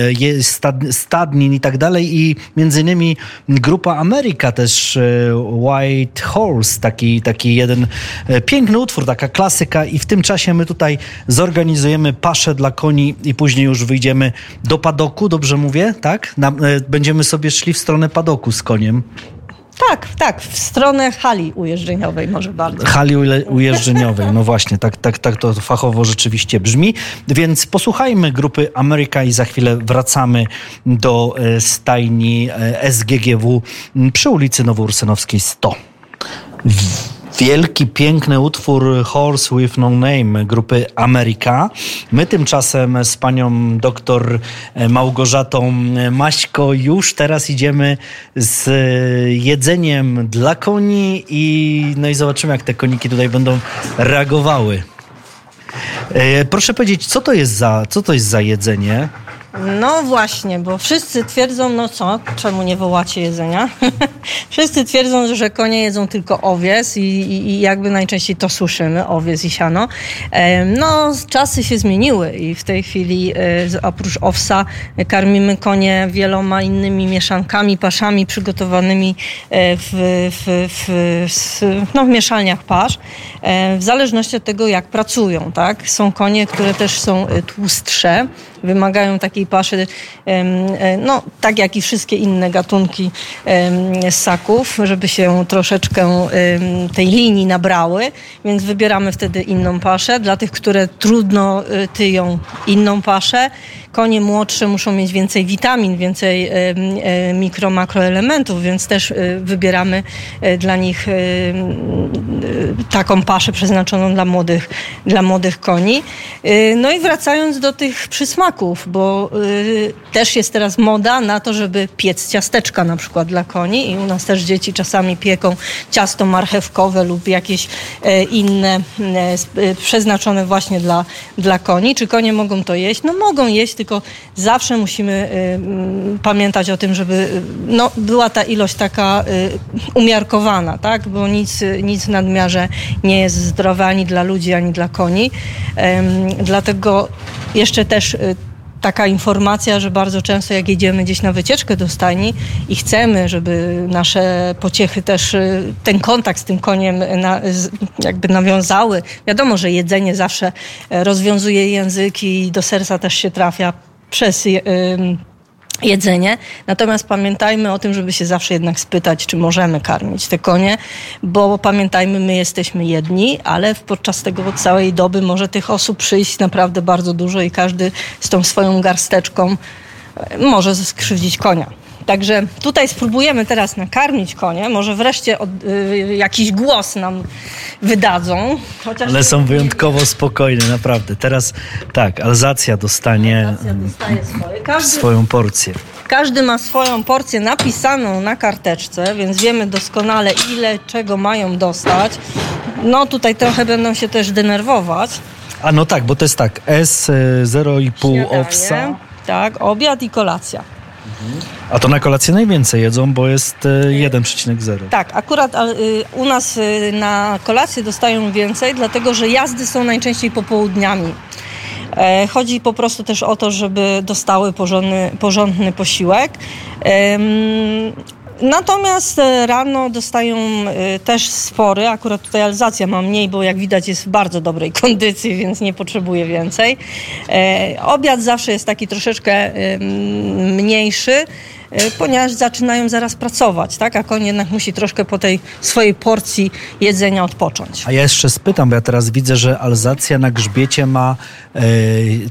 stadnin i tak dalej. I między innymi grupa Ameryka też White Horse, taki, taki jeden piękny utwór, taka klasyka i w tym czasie my tutaj zorganizujemy paszę dla koni i później już wyjdziemy do padoku, dobrze mówię, tak? Na, e, będziemy sobie szli w stronę padoku z koniem. Tak, tak, w stronę hali ujeżdżeniowej może bardzo. Hali ujeżdżeniowej, no właśnie, tak, tak, tak to fachowo rzeczywiście brzmi. Więc posłuchajmy grupy Ameryka i za chwilę wracamy do e, stajni e, SGGW przy ulicy Nowoursenowskiej 100 wielki, piękny utwór Horse with No Name grupy Ameryka. My tymczasem z panią doktor Małgorzatą Maśko już teraz idziemy z jedzeniem dla koni i no i zobaczymy, jak te koniki tutaj będą reagowały. E, proszę powiedzieć, co to jest za, co to jest za jedzenie? No właśnie, bo wszyscy twierdzą, no co, czemu nie wołacie jedzenia? wszyscy twierdzą, że konie jedzą tylko owiec i, i, i, jakby najczęściej to słyszymy, owiec i siano. No, czasy się zmieniły i w tej chwili e, oprócz owsa karmimy konie wieloma innymi mieszankami, paszami przygotowanymi e, w, w, w, no, w mieszalniach pasz, e, w zależności od tego, jak pracują. Tak? Są konie, które też są tłustsze, wymagają takiej paszy, e, no tak jak i wszystkie inne gatunki ssaków, żeby się troszeczkę tej linii nabrały, więc wybieramy wtedy inną paszę. Dla tych, które trudno e, tyją inną paszę, konie młodsze muszą mieć więcej witamin, więcej e, mikro, makroelementów, więc też wybieramy dla nich taką paszę przeznaczoną dla młodych, dla młodych koni. No i wracając do tych przysmaków, smaków, bo też jest teraz moda na to, żeby piec ciasteczka na przykład dla koni i u nas też dzieci czasami pieką ciasto marchewkowe lub jakieś e, inne e, e, przeznaczone właśnie dla, dla koni. Czy konie mogą to jeść? No mogą jeść, tylko zawsze musimy y, pamiętać o tym, żeby no, była ta ilość taka y, umiarkowana, tak? bo nic, nic w nadmiarze nie jest zdrowe ani dla ludzi, ani dla koni. Dlatego jeszcze też taka informacja, że bardzo często jak jedziemy gdzieś na wycieczkę do stajni i chcemy, żeby nasze pociechy też y, ten kontakt z tym koniem na, jakby nawiązały. Wiadomo, że jedzenie zawsze e, rozwiązuje język i do serca też się trafia przez jedzenie. Natomiast pamiętajmy o tym, żeby się zawsze jednak spytać, czy możemy karmić te konie, bo pamiętajmy, my jesteśmy jedni, ale podczas tego całej doby może tych osób przyjść naprawdę bardzo dużo i każdy z tą swoją garsteczką e, może skrzywdzić konia. Także tutaj spróbujemy teraz nakarmić konie. Może wreszcie od, y, jakiś głos nam wydadzą. Chociaż Ale są wyjątkowo spokojne, naprawdę. Teraz tak, Alzacja dostanie, Alzacja dostaje swoje. Każdy, swoją porcję. Każdy ma swoją porcję napisaną na karteczce, więc wiemy doskonale ile czego mają dostać. No tutaj trochę będą się też denerwować. A no tak, bo to jest tak, S 0,5 owsa. Tak, obiad i kolacja. A to na kolację najwięcej jedzą, bo jest 1,0. E, tak, akurat y, u nas y, na kolację dostają więcej, dlatego że jazdy są najczęściej popołudniami. E, chodzi po prostu też o to, żeby dostały porządny, porządny posiłek. Natomiast e, rano dostają e, też spory, akurat tutaj Alzacja ma mniej, bo jak widać jest w bardzo dobrej kondycji, więc nie potrzebuje więcej. E, obiad zawsze jest taki troszeczkę mniejszy, ponieważ zaczynają zaraz pracować, tak? a koń jednak musi troszkę po tej swojej porcji jedzenia odpocząć. A ja jeszcze spytam, bo ja teraz widzę, że Alzacja na grzbiecie ma,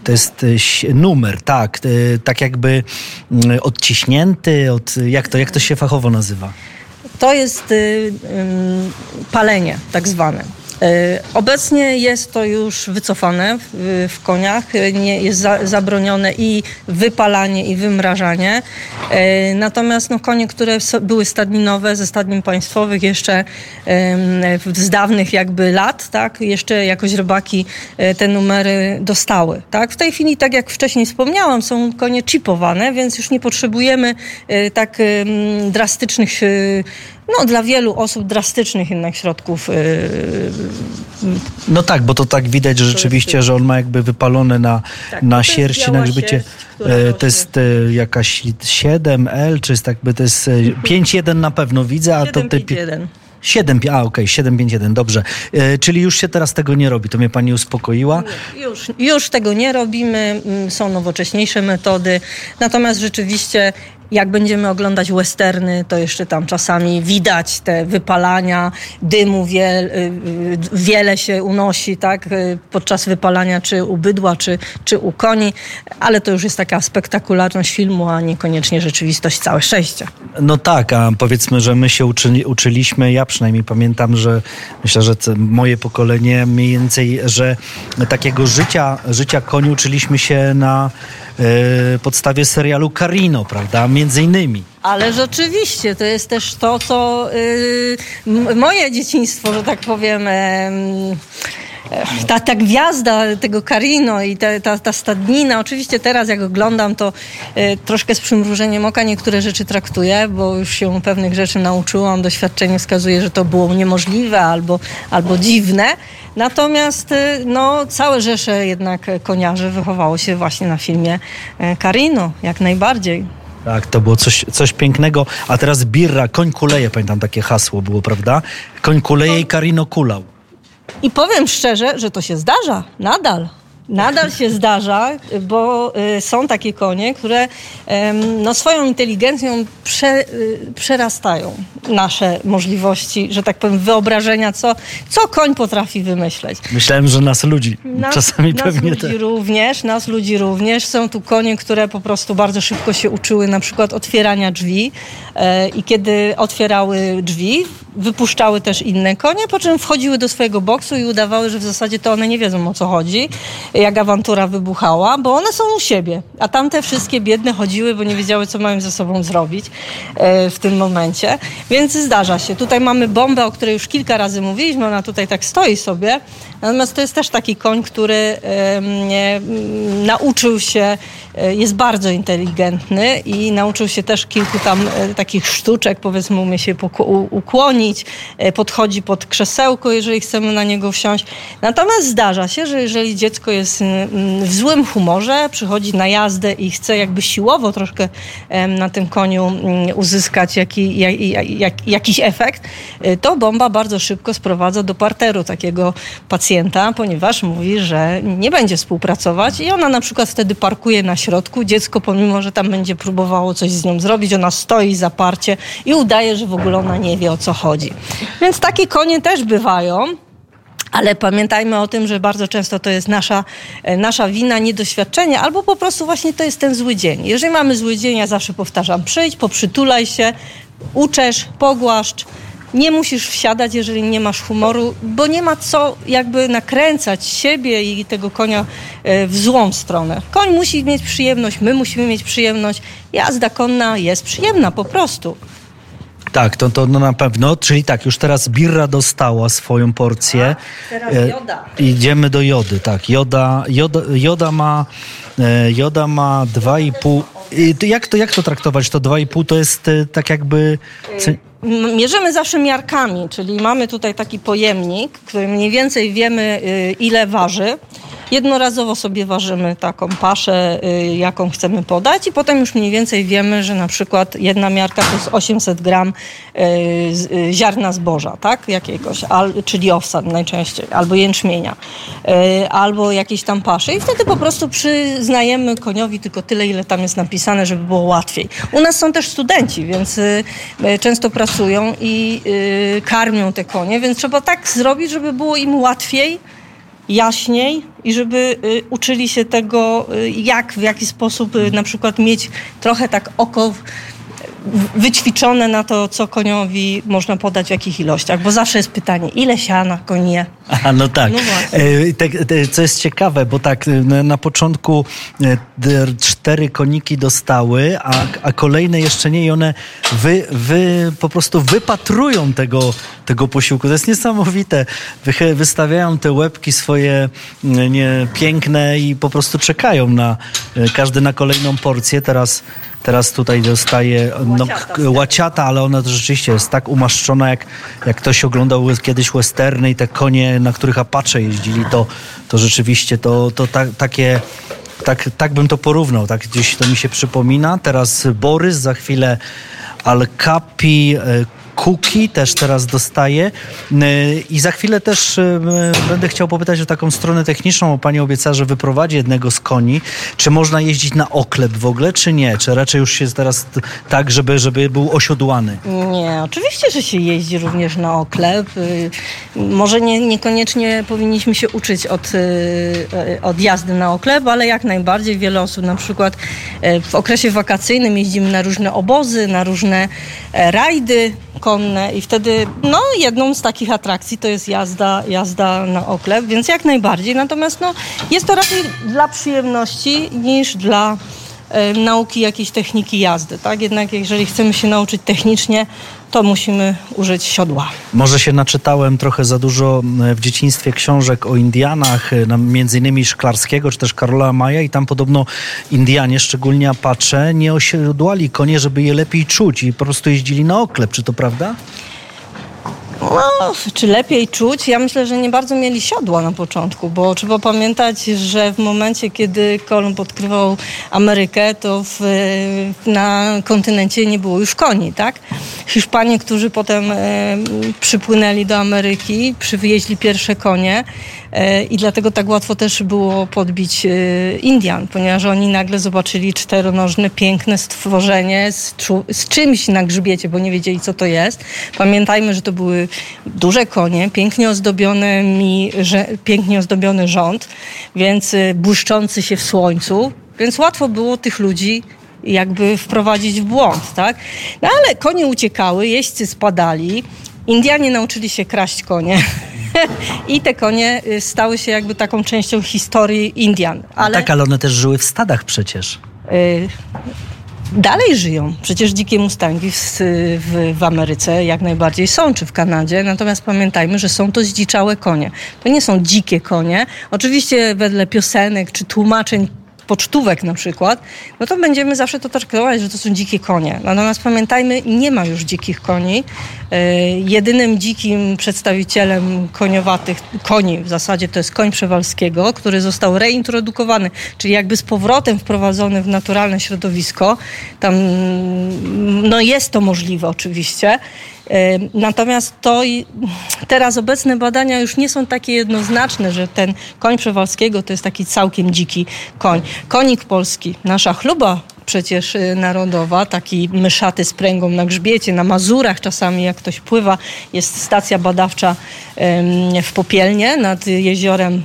to jest numer, tak, tak jakby mm, odciśnięty, od, jak, to, jak to się fachowo nazywa? To jest y, palenie tak zwane. Obecnie jest to już wycofane w, koniach, nie, jest za, zabronione i wypalanie i wymrażanie. Natomiast no, konie, które były stadninowe ze stadnin państwowych jeszcze z dawnych jakby lat, tak, jeszcze jakoś rybaki te numery dostały. Tak? W tej chwili, tak jak wcześniej wspomniałam, są konie chipowane, więc już nie potrzebujemy tak drastycznych no, dla wielu osób drastycznych jednak środków. Yy, no tak, bo to tak widać że rzeczywiście, że on ma jakby wypalone na, tak, na sierści, na grzbiecie. E, to jest e, jakaś 7L, czy jest jakby to jest 5.1 e, na pewno widzę, a 7, to ty... 1. 7, a okej, okay, 751, dobrze. E, czyli już się teraz tego nie robi, to mnie pani uspokoiła? Nie, już, już tego nie robimy, są nowocześniejsze metody, natomiast rzeczywiście jak będziemy oglądać westerny, to jeszcze tam czasami widać te wypalania, dymu wie, y, wiele się unosi tak, y, podczas wypalania czy u bydła, czy, czy u koni, ale to już jest taka spektakularność filmu, a niekoniecznie rzeczywistość, całe szczęście. No tak, a powiedzmy, że my się uczy, uczyliśmy, ja przynajmniej pamiętam, że myślę, że moje pokolenie mniej więcej, że takiego życia, życia koni uczyliśmy się na podstawie serialu Carino, prawda? Między innymi. Ale rzeczywiście, to jest też to, co yy, moje dzieciństwo, że tak powiem... Ta, ta gwiazda tego Carino i ta, ta, ta stadnina, oczywiście teraz jak oglądam, to y, troszkę z przymrużeniem oka niektóre rzeczy traktuję, bo już się pewnych rzeczy nauczyłam. Doświadczenie wskazuje, że to było niemożliwe albo, albo dziwne. Natomiast y, no, całe rzesze jednak koniarzy wychowało się właśnie na filmie y, Carino, jak najbardziej. Tak, to było coś, coś pięknego. A teraz birra, koń kuleje, pamiętam takie hasło było, prawda? Koń kuleje i Carino kulał. I powiem szczerze, że to się zdarza nadal. Nadal się zdarza, bo y, są takie konie, które no, swoją inteligencją prze, y, przerastają nasze możliwości, że tak powiem, wyobrażenia, co, co koń potrafi wymyśleć. Myślałem, że nas ludzi. Nas, Czasami nas pewnie ludzi te... również, nas ludzi również. Są tu konie, które po prostu bardzo szybko się uczyły na przykład otwierania drzwi e, i kiedy otwierały drzwi, wypuszczały też inne konie, po czym wchodziły do swojego boksu i udawały, że w zasadzie to one nie wiedzą o co chodzi, jak awantura wybuchała, bo one są u siebie, a tamte wszystkie biedne chodziły, bo nie wiedziały, co mają ze sobą zrobić e, w tym momencie. Więc zdarza się. Tutaj mamy bombę, o której już kilka razy mówiliśmy, ona tutaj tak stoi sobie, natomiast to jest też taki koń, który nauczył się, e, jest bardzo inteligentny i nauczył się też kilku tam e, takich sztuczek, powiedzmy umie się ukłonić, podchodzi pod krzesełko, jeżeli chcemy na niego wsiąść. Natomiast zdarza się, że jeżeli dziecko jest mm, w złym humorze, przychodzi na jazdę i chce jakby siłowo troszkę na tym koniu mm, uzyskać jaki, jak, jak, jakiś efekt, e, to bomba bardzo szybko sprowadza do parteru takiego pacjenta, ponieważ mówi, że nie będzie współpracować i ona na przykład wtedy parkuje na środku. Dziecko, pomimo, że tam będzie próbowało coś z nią zrobić, ona stoi zaparcie i udaje, że w ogóle ona nie wie o co chodzi. Więc takie konie też bywają. Ale pamiętajmy o tym, że bardzo często to jest nasza, e, nasza wina, niedoświadczenie, albo po prostu właśnie to jest ten zły dzień. Jeżeli mamy zły dzień, ja zawsze powtarzam, przyjdź, poprzytulaj się, uczesz, pogłaszcz. Nie musisz wsiadać, jeżeli nie masz humoru, bo nie ma co jakby nakręcać siebie i tego konia e, w złą stronę. Koń musi mieć przyjemność, my musimy mieć przyjemność. Jazda konna jest przyjemna po prostu. Tak, to, to no na pewno. Czyli tak, już teraz Birra dostała swoją porcję. A, teraz e, joda. E, idziemy do jody, tak. Joda, joda, joda ma e, joda ma 2,5. Jak to, jak to traktować? To 2,5 to jest e, tak jakby. Mierzymy zawsze miarkami, czyli mamy tutaj taki pojemnik, który mniej więcej wiemy, ile waży. Jednorazowo sobie ważymy taką paszę, y, jaką chcemy podać i potem już mniej więcej wiemy, że na przykład jedna miarka to jest 800 gram y, y, ziarna zboża, tak? Jakiegoś, czyli owsa najczęściej, albo jęczmienia, albo jakiejś tam paszy i wtedy po prostu przyznajemy koniowi tylko tyle, ile tam jest napisane, żeby było łatwiej. U nas są też studenci, więc często i karmią te konie, więc trzeba tak zrobić, żeby było im łatwiej, jaśniej i żeby y, uczyli się tego, y, jak, w jaki sposób y, na przykład mieć trochę tak oko wyćwiczone na to, co koniowi można podać w jakich ilościach, bo zawsze jest pytanie, ile siana koń je? A, no tak. No te, co jest ciekawe, bo tak na początku cztery koniki dostały, a, a kolejne jeszcze nie i one wy, wy, po prostu wypatrują tego, tego posiłku. To jest niesamowite. Wy, wystawiają te łebki swoje nie, piękne i po prostu czekają na każdy na kolejną porcję. Teraz Teraz tutaj dostaje no, łaciata, ale ona to rzeczywiście jest tak umaszczona, jak, jak ktoś oglądał kiedyś westerny i te konie, na których Apache jeździli, to, to rzeczywiście to, to ta, takie tak, tak bym to porównał, tak gdzieś to mi się przypomina. Teraz Borys, za chwilę Alkapi, e, Kuki też teraz dostaje. Y, I za chwilę też y, będę chciał popytać o taką stronę techniczną. Pani obiecała, że wyprowadzi jednego z koni. Czy można jeździć na oklep w ogóle, czy nie? Czy raczej już jest teraz tak, żeby, żeby był osiodłany? Nie, oczywiście, że się jeździ również na oklep. Y, może nie, niekoniecznie powinniśmy się uczyć od, od jazdy na oklep, ale jak najbardziej wiele osób na przykład w okresie wakacyjnym jeździmy na różne obozy, na różne e, rajdy konne i wtedy no, jedną z takich atrakcji to jest jazda, jazda na oklep, więc jak najbardziej. Natomiast no, jest to raczej dla przyjemności niż dla nauki jakiejś techniki jazdy. Tak? Jednak jeżeli chcemy się nauczyć technicznie, to musimy użyć siodła. Może się naczytałem trochę za dużo w dzieciństwie książek o Indianach, e, między innymi Szklarskiego czy też Karola Maja i tam podobno Indianie, szczególnie Apache, nie osiodłali konie, żeby je lepiej czuć i po prostu jeździli na oklep. Czy to prawda? No, czy lepiej czuć? Ja myślę, że nie bardzo mieli siodła na początku, bo trzeba pamiętać, że w momencie, kiedy Kolumb odkrywał Amerykę, to w, na kontynencie nie było już koni, tak? Hiszpanie, którzy potem e, przypłynęli do Ameryki, przywieźli pierwsze konie, E, i dlatego tak łatwo też było podbić e, Indian, ponieważ oni nagle zobaczyli czteronożne, piękne stworzenie z, z czymś na grzbiecie, bo nie wiedzieli, co to jest. Pamiętajmy, że to były duże konie, pięknie ozdobione, mi, że, pięknie ozdobiony rząd, więc e, błyszczący się w słońcu, więc łatwo było tych ludzi jakby wprowadzić w błąd, tak? No ale konie uciekały, jeźdźcy spadali, Indianie nauczyli się kraść konie. I te konie y, stały się jakby taką częścią historii Indian. Ale... tak, ale one też żyły w stadach przecież. Y dalej żyją. Przecież dzikie mustangi w, w, w, Ameryce jak najbardziej są, czy w Kanadzie. Natomiast pamiętajmy, że są to zdziczałe konie. To nie są dzikie konie. Oczywiście wedle piosenek czy tłumaczeń pocztówek na przykład, no to będziemy zawsze to traktować, że to są dzikie konie. Natomiast pamiętajmy, nie ma już dzikich koni. E, jedynym dzikim przedstawicielem koniowatych koni w zasadzie to jest koń Przewalskiego, który został reintrodukowany, czyli jakby z powrotem wprowadzony w naturalne środowisko. Tam no jest to możliwe oczywiście. Natomiast to teraz obecne badania już nie są takie jednoznaczne, że ten koń Przewalskiego to jest taki całkiem dziki koń. Konik polski, nasza chluba przecież y, narodowa, taki myszaty z pręgą na grzbiecie, na Mazurach czasami jak ktoś pływa, jest stacja badawcza w Popielnie nad jeziorem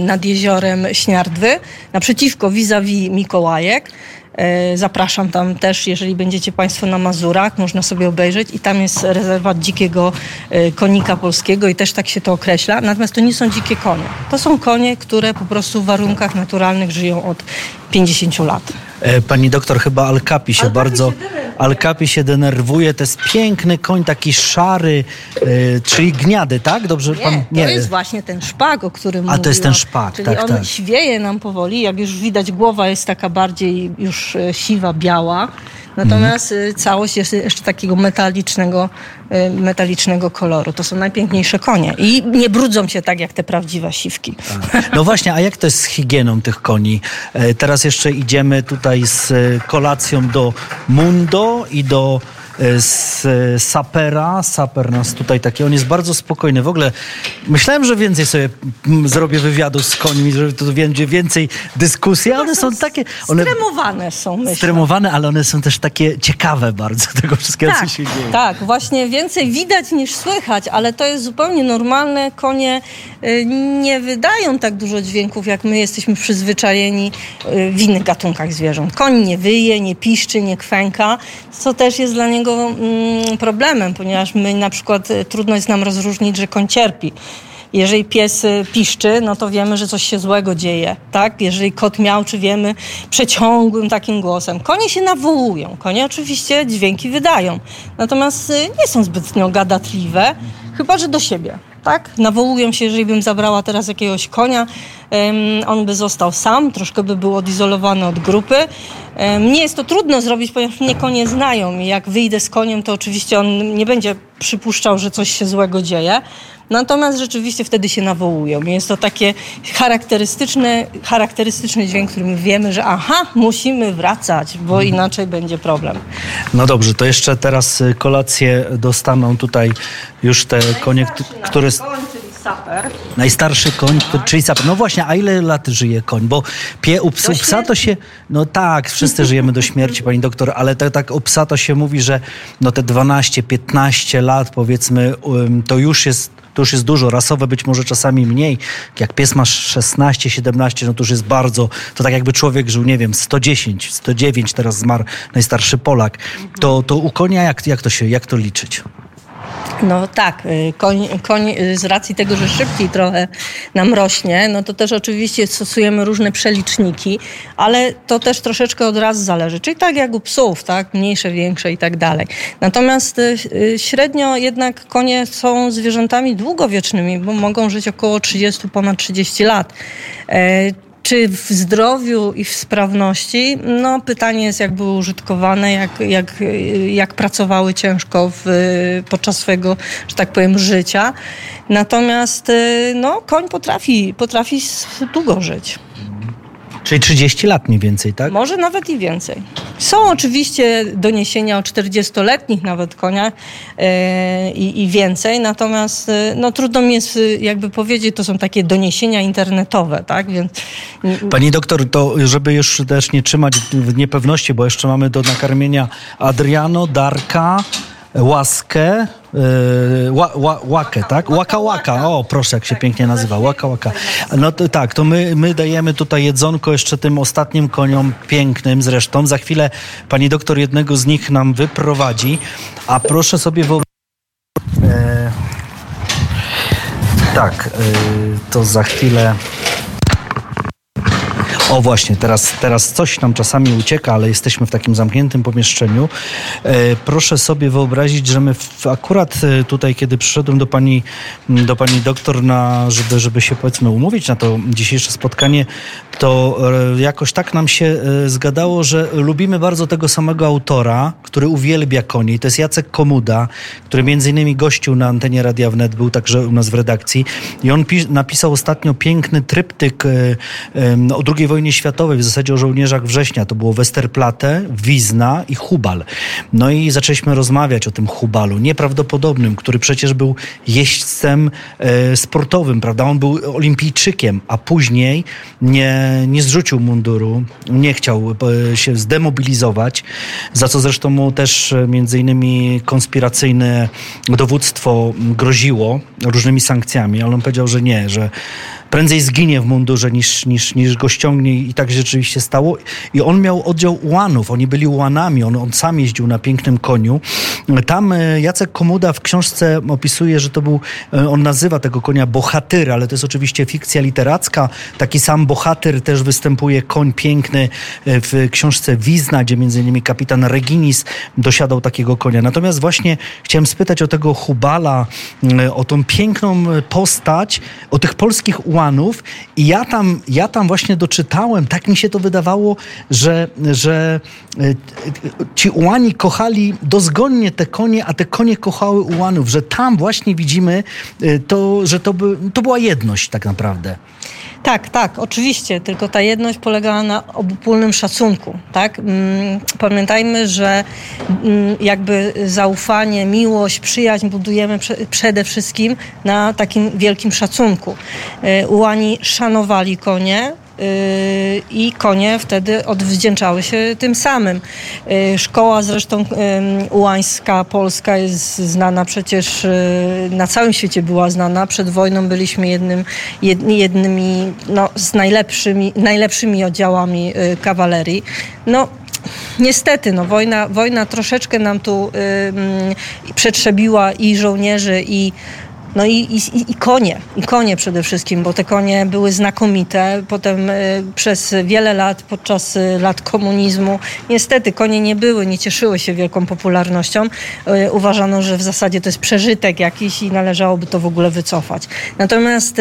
nad jeziorem Śniardwy, naprzeciwko vis-a-vis Mikołajek. E, zapraszam tam też, jeżeli będziecie Państwo na Mazurach, można sobie obejrzeć i tam jest rezerwat dzikiego e, konika polskiego i też tak się to określa. Natomiast to nie są dzikie konie. To są konie, które po prostu w warunkach naturalnych żyją od 50 lat. E, pani doktor, chyba Alkapi się bardzo... Alkapi się denerwuje. To jest piękny koń, taki szary, yy, czyli gniady, tak? Dobrze nie, pan... Nie, to jest właśnie ten szpak, o którym A to jest ten szpak, czyli tak, on tak. świeje nam powoli. Jak już widać, głowa jest taka bardziej już e, siwa, biała. Natomiast mhm. całość jest jeszcze takiego metalicznego, y, metalicznego koloru. To są najpiękniejsze konie. I nie brudzą się tak jak te prawdziwe siwki. Tak. No właśnie, a jak to jest z higieną tych koni? E, teraz jeszcze idziemy tutaj z kolacją do Mundo i do z Sapera. Saper nas tutaj taki, on jest bardzo spokojny. W ogóle myślałem, że więcej sobie zrobię wywiadu z końmi, że to będzie więcej dyskusji, ale one są takie... One, stremowane są, myślę. Stremowane, ale one są też takie ciekawe bardzo tego wszystkiego, tak, co się dzieje. Tak, właśnie więcej widać niż słychać, ale to jest zupełnie normalne. Konie y, nie wydają tak dużo dźwięków, jak my jesteśmy przyzwyczajeni y, w innych gatunkach zwierząt. Koń nie wyje, nie piszczy, nie kwęka, co też jest dla niego mm, problemem, ponieważ my na przykład y, trudno jest nam rozróżnić, że koń cierpi. Jeżeli pies y, piszczy, no to wiemy, że coś się złego dzieje, tak? Jeżeli kot miał, czy wiemy przeciągłym takim głosem. Konie się nawołują, konie oczywiście dźwięki wydają, natomiast y, nie są zbytnio gadatliwe, chyba że do siebie tak? Nawołują się, jeżeli bym zabrała teraz jakiegoś konia, on by został sam, troszkę by był odizolowany od grupy. Mnie jest to trudno zrobić, ponieważ mnie konie znają i jak wyjdę z koniem, to oczywiście on nie będzie przypuszczał, że coś się złego dzieje. Natomiast rzeczywiście wtedy się nawołują. Jest to takie charakterystyczne, charakterystyczny dźwięk, którym wiemy, że aha, musimy wracać, bo mhm. inaczej będzie problem. No dobrze, to jeszcze teraz y, kolację dostaną tutaj już te konie, które... Saper. Najstarszy koń, czyli saper. No właśnie, a ile lat żyje koń? Bo pie, u, psa, u psa to się... No tak, wszyscy żyjemy do śmierci, pani doktor, ale tak, tak u psa to się mówi, że no te 12-15 lat powiedzmy, to już jest to już jest dużo. Rasowe być może czasami mniej. Jak pies ma 16, 17, no to już jest bardzo, to tak jakby człowiek żył, nie wiem, 110, 109, teraz zmarł najstarszy Polak. To, to u konia jak, jak to się, jak to liczyć? No tak, y, koń, koń y, z racji tego, że szybciej trochę nam rośnie, no to też oczywiście stosujemy różne przeliczniki, ale to też troszeczkę od razu zależy. Czyli tak jak u psów, tak, mniejsze, większe i tak dalej. Natomiast y, średnio jednak konie są zwierzętami długowiecznymi, bo mogą żyć około 30, ponad 30 lat. Czy w zdrowiu i w sprawności? No, pytanie jest, jak były użytkowane, jak, jak, jak pracowały ciężko w, podczas swojego, że tak powiem, życia. Natomiast no, koń potrafi, potrafi długo żyć. Czyli 30 lat mniej więcej, tak? Może nawet i więcej. Są oczywiście doniesienia o 40-letnich nawet koniach yy, i, więcej, natomiast yy, no, trudno mi jest yy, jakby powiedzieć, to są takie doniesienia internetowe, tak? Więc... Pani doktor, to żeby już też nie trzymać w niepewności, bo jeszcze mamy do nakarmienia Adriano, Darka, Łaskę, ła, łakę, tak? Łaka Łaka, o proszę jak się pięknie nazywa, Łaka Łaka. No to, tak, to my, my dajemy tutaj jedzonko jeszcze tym ostatnim koniom, pięknym zresztą. Za chwilę pani doktor jednego z nich nam wyprowadzi, a proszę sobie wyobrazić... E, tak, e, to za chwilę... O właśnie, teraz, teraz coś nam czasami ucieka, ale jesteśmy w takim zamkniętym pomieszczeniu. E, proszę sobie wyobrazić, że my w, akurat e, tutaj, kiedy przyszedłem do pani, do pani doktor, na, żeby, żeby się powiedzmy umówić na to dzisiejsze spotkanie, to e, jakoś tak nam się zgadało, że lubimy bardzo tego samego autora, który uwielbia koni. To jest Jacek Komuda, który między innymi gościł na antenie Radia Wnet, był także u nas w redakcji i on napisał ostatnio piękny tryptyk o II wojnie wojnie światowej, w zasadzie o żołnierzach września. To było Westerplatte, Wizna i Hubal. No i zaczęliśmy rozmawiać o tym Hubalu, nieprawdopodobnym, który przecież był jeźdźcem e, sportowym, prawda? On był olimpijczykiem, a później nie, nie zrzucił munduru, nie chciał e, się zdemobilizować, za co zresztą mu też e, między innymi konspiracyjne dowództwo groziło różnymi sankcjami, ale on powiedział, że nie, że prędzej zginie w mundurze niż, niż, niż go ściągnie i tak rzeczywiście stało. I on miał oddział ułanów, oni byli ułanami, on, on sam jeździł na pięknym koniu. Tam e, Jacek Komuda w książce opisuje, że to był, e, on nazywa tego konia bohatyr, ale to jest oczywiście fikcja literacka. Taki sam bohatyr też występuje koń piękny e, w książce Wizna, gdzie między innymi kapitan Reginis dosiadał takiego konia. Natomiast właśnie chciałem spytać o tego Hubala, o tą piękną postać, o tych polskich ułanów, kapłanów i ja tam, ja tam właśnie doczytałem, tak mi się to wydawało, że, że e, ci ułani kochali dozgonnie te konie, a te konie kochały ułanów, że tam właśnie widzimy e, to, że to, by, to była jedność tak naprawdę. Tak, tak, oczywiście, tylko ta jedność polegała na obopólnym szacunku, tak? Mm, pamiętajmy, że mm, jakby zaufanie, miłość, przyjaźń budujemy przede wszystkim na takim wielkim szacunku. Ułani szanowali konie, Y, i konie wtedy odwdzięczały się tym samym. Y, szkoła zresztą ułańska, polska jest znana przecież, y, na całym świecie była znana. Przed wojną byliśmy jednym, jednymi no, z najlepszymi, najlepszymi oddziałami kawalerii. No, niestety, no, wojna, wojna troszeczkę nam tu y, przetrzebiła i żołnierzy, i no i, i, i, konie, i konie przede wszystkim, bo te konie były znakomite. Potem y, przez wiele lat, podczas y, lat komunizmu, niestety konie nie były, nie cieszyły się wielką popularnością. Y, uważano, że w zasadzie to jest przeżytek jakiś i należałoby to w ogóle wycofać. Natomiast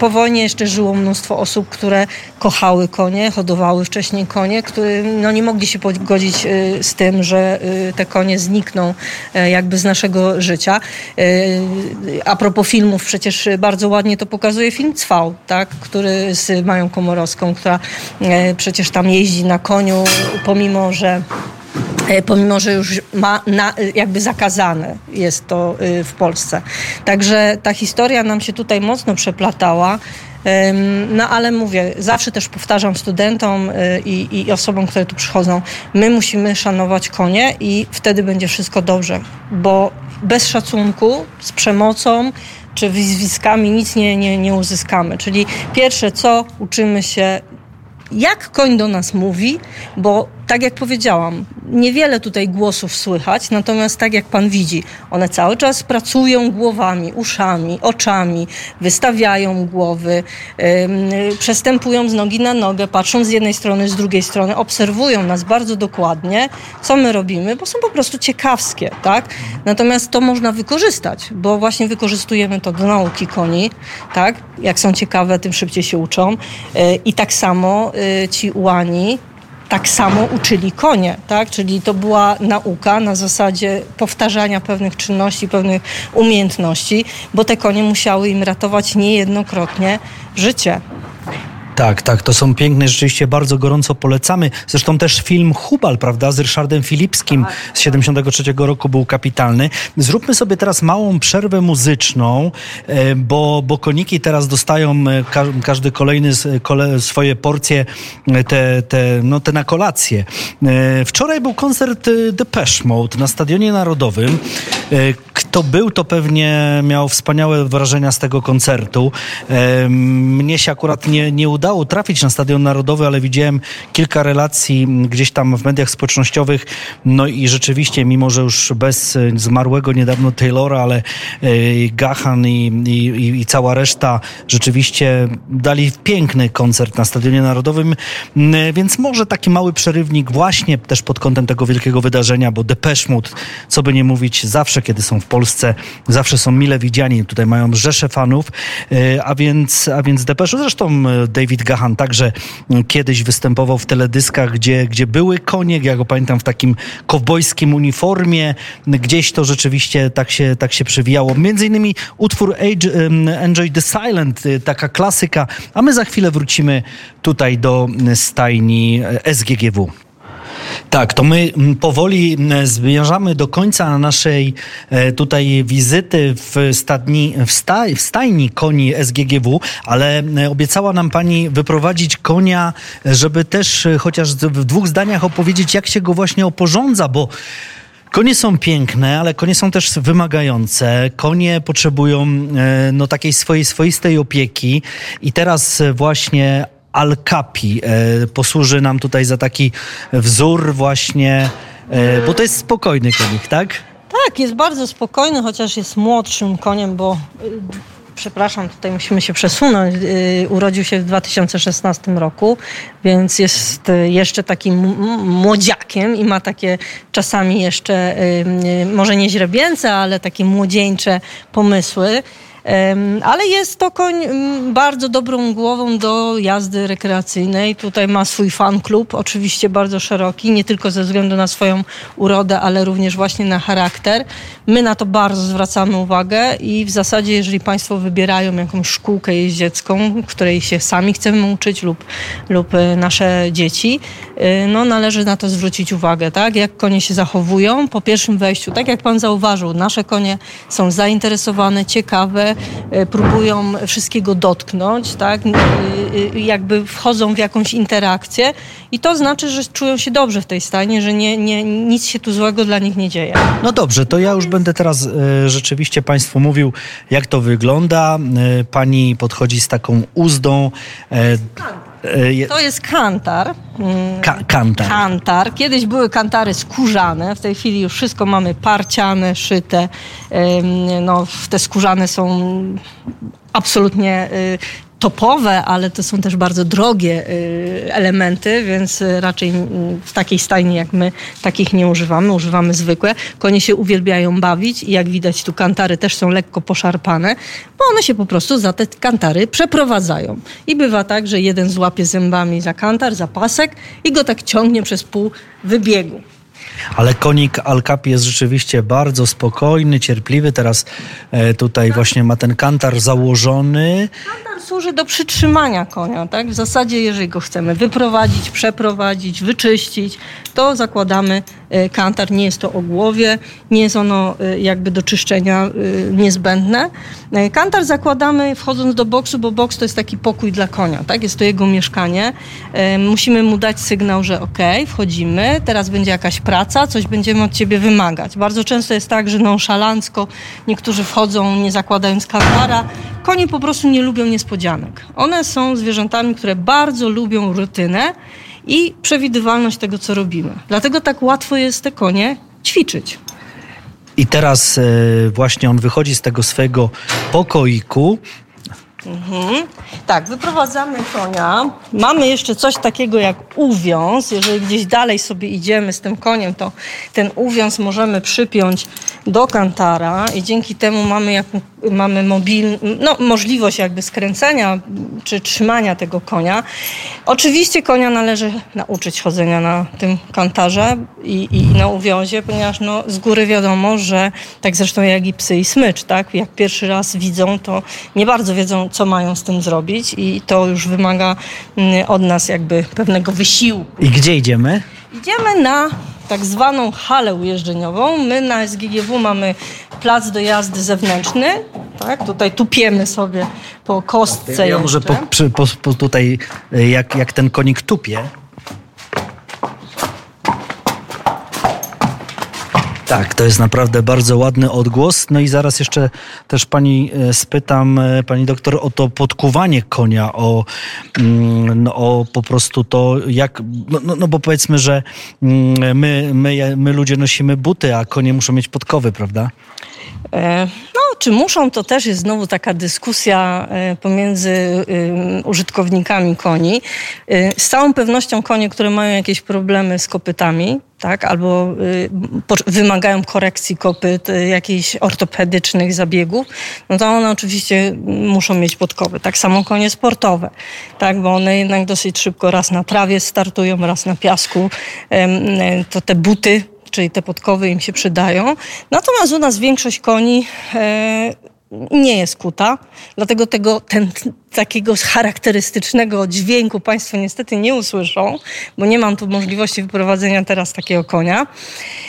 po wojnie jeszcze żyło mnóstwo osób, które kochały konie, hodowały wcześniej konie, które no, nie mogli się pogodzić z tym, że te konie znikną jakby z naszego życia a propos filmów, przecież bardzo ładnie to pokazuje film Cwał, tak? który z Mają Komorowską, która e, przecież tam jeździ na koniu, pomimo, że e, pomimo że już ma na, jakby zakazane jest to e, w Polsce. Także ta historia nam się tutaj mocno przeplatała. No ale mówię, zawsze też powtarzam studentom i, i, osobom, które tu przychodzą, my musimy szanować konie i wtedy będzie wszystko dobrze, bo bez szacunku, z przemocą czy wyzwiskami nic nie, nie, nie uzyskamy. Czyli pierwsze co, uczymy się jak koń do nas mówi, bo tak jak powiedziałam, niewiele tutaj głosów słychać, natomiast tak jak pan widzi, one cały czas pracują głowami, uszami, oczami, wystawiają głowy, yy, przestępują z nogi na nogę, patrzą z jednej strony, z drugiej strony, obserwują nas bardzo dokładnie, co my robimy, bo są po prostu ciekawskie, tak? Natomiast to można wykorzystać, bo właśnie wykorzystujemy to do nauki koni, tak? Jak są ciekawe, tym szybciej się uczą. Yy, I tak samo yy, ci ułani tak samo uczyli konie, tak? Czyli to była nauka na zasadzie powtarzania pewnych czynności, pewnych umiejętności, bo te konie musiały im ratować niejednokrotnie życie. Tak, tak, to są piękne, rzeczywiście bardzo gorąco polecamy. Zresztą też film Hubal, prawda, z Ryszardem Filipskim z 73 roku był kapitalny. Zróbmy sobie teraz małą przerwę muzyczną, e, bo, bo koniki teraz dostają e, każdy kolejny kole, swoje porcje, e, te, te, no, te na kolację. Wczoraj był koncert Depeche Mode na Stadionie Narodowym. Kto był, to pewnie miał wspaniałe wrażenia z tego koncertu. Mnie się akurat nie, nie udało trafić na Stadion Narodowy, ale widziałem kilka relacji gdzieś tam w mediach społecznościowych. No i rzeczywiście, mimo że już bez zmarłego niedawno Taylora, ale e, Gahan i, i, i cała reszta rzeczywiście dali piękny koncert na Stadionie Narodowym, więc może taki mały przerywnik właśnie też pod kątem tego wielkiego wydarzenia, bo Depeche Mode, co by nie mówić, zawsze kiedy są w Polsce, zawsze są mile widziani. Tutaj mają rzesze fanów, e, a więc, a więc Depeche, zresztą e, David Gahan także kiedyś występował w teledyskach, gdzie, gdzie były konie, ja go pamiętam w takim kowbojskim uniformie, gdzieś to rzeczywiście tak się, tak się przewijało. Między innymi utwór Age, Enjoy the Silent, e, taka klasyka, a my za chwilę wrócimy tutaj do stajni SGGW. Tak, to my mm, powoli mm, zmierzamy do końca naszej e, tutaj wizyty w, stadni, w, staj, w stajni koni SGGW, ale e, obiecała nam pani wyprowadzić konia, żeby też e, chociaż w dwóch zdaniach opowiedzieć, jak się go właśnie oporządza, bo Konie są piękne, ale konie są też wymagające. Konie potrzebują no, takiej swojej swoistej opieki i teraz właśnie Alkapi e, posłuży nam tutaj za taki wzór właśnie, e, bo to jest spokojny konik, tak? Tak, jest bardzo spokojny, chociaż jest młodszym koniem, bo e, przepraszam, tutaj musimy się przesunąć. Urodził się w 2016 roku, więc jest jeszcze takim młodziakiem i ma takie czasami jeszcze, może nie źrebięce, ale takie młodzieńcze pomysły. Ale jest to koń mm, bardzo dobrą głową do jazdy rekreacyjnej. Tutaj ma swój fan klub, oczywiście bardzo szeroki, nie tylko ze względu na swoją urodę, ale również właśnie na charakter. My na to bardzo zwracamy uwagę i w zasadzie, jeżeli Państwo wybierają jakąś szkółkę jeździecką, której się sami chcemy uczyć lub, lub e, nasze dzieci, e, no należy na to zwrócić uwagę, tak? Jak konie się zachowują po pierwszym wejściu. Tak jak Pan zauważył, nasze konie są zainteresowane, ciekawe, E, próbują wszystkiego dotknąć, tak? E, e, jakby wchodzą w jakąś interakcję i to znaczy, że czują się dobrze w tej stanie, że nie, nie, nic się tu złego dla nich nie dzieje. No dobrze, to ja już będę teraz rzeczywiście Państwu mówił, jak to wygląda. Pani podchodzi z taką uzdą. E, to jest kantar. Mm, Ka kantar. Kantar. Kiedyś były kantary skórzane, w tej chwili już wszystko mamy parciane, szyte. No, te skórzane są absolutnie y, topowe, ale to są też bardzo drogie y, elementy, więc raczej w takiej stajni jak my takich nie używamy, używamy zwykłe. Konie się uwielbiają bawić i jak widać tu kantary też są lekko poszarpane, bo one się po prostu za te kantary przeprowadzają. I bywa tak, że jeden złapie zębami za kantar, za pasek i go tak ciągnie przez pół wybiegu. Ale konik Alkapi jest rzeczywiście bardzo spokojny, cierpliwy. Teraz e, tutaj właśnie ma ten kantar założony. Służy do przytrzymania konia, tak? W zasadzie, jeżeli go chcemy wyprowadzić, przeprowadzić, wyczyścić, to zakładamy e, kantar. Nie jest to o głowie, nie jest ono e, jakby do czyszczenia niezbędne. Kantar zakładamy wchodząc do boksu, bo boks to jest taki pokój dla konia, tak? Jest to jego mieszkanie. Musimy mu dać sygnał, że ok, wchodzimy, teraz będzie jakaś praca, coś będziemy od ciebie wymagać. Bardzo często jest tak, że nonszalancko niektórzy wchodzą nie zakładając kantara. Konie po prostu nie lubią niespodzianek. One są zwierzętami, które bardzo lubią rutynę i przewidywalność tego, co robimy. Dlatego tak łatwo jest te konie ćwiczyć. I teraz e, właśnie on wychodzi z tego swojego pokoiku. Mhm. Tak, wyprowadzamy konia. Mamy jeszcze coś takiego jak uwiąz. Jeżeli gdzieś dalej sobie idziemy z tym koniem, to ten uwiąz możemy przypiąć do kantara i dzięki temu mamy, jak, mamy mobil, no, możliwość jakby skręcenia czy trzymania tego konia. Oczywiście konia należy nauczyć chodzenia na tym kantarze i, i na uwiązie, ponieważ no, z góry wiadomo, że tak zresztą jak i psy i smycz, tak? Jak pierwszy raz widzą, to nie bardzo wiedzą, co mają z tym zrobić i to już wymaga mm, od nas jakby pewnego wysiłku. I gdzie idziemy? Idziemy na tak zwaną halę ujeżdżeniową. My na SGGW mamy plac do jazdy zewnętrzny. Tak? Tutaj tupiemy sobie po kostce. Ja może po, po, po tutaj, jak, jak ten konik tupie, Tak, to jest naprawdę bardzo ładny odgłos. No i zaraz jeszcze też pani e, spytam, e, pani doktor, o to podkuwanie konia, o, mm, no, o po prostu to, jak, no, no, no bo powiedzmy, że mm, my, my, my ludzie nosimy buty, a konie muszą mieć podkowy, prawda? E, no, czy muszą, to też jest znowu taka dyskusja pomiędzy użytkownikami koni. Z całą pewnością konie, które mają jakieś problemy z kopytami, tak, albo wymagają korekcji kopyt, jakichś ortopedycznych zabiegów, no to one oczywiście muszą mieć podkowy. Tak samo konie sportowe, tak, bo one jednak dosyć szybko raz na trawie startują, raz na piasku. To te buty czyli te podkowy im się przydają. Natomiast u nas większość koni e, nie jest kuta, dlatego tego, ten, takiego charakterystycznego dźwięku Państwo niestety nie usłyszą, bo nie mam tu możliwości wyprowadzenia teraz takiego konia.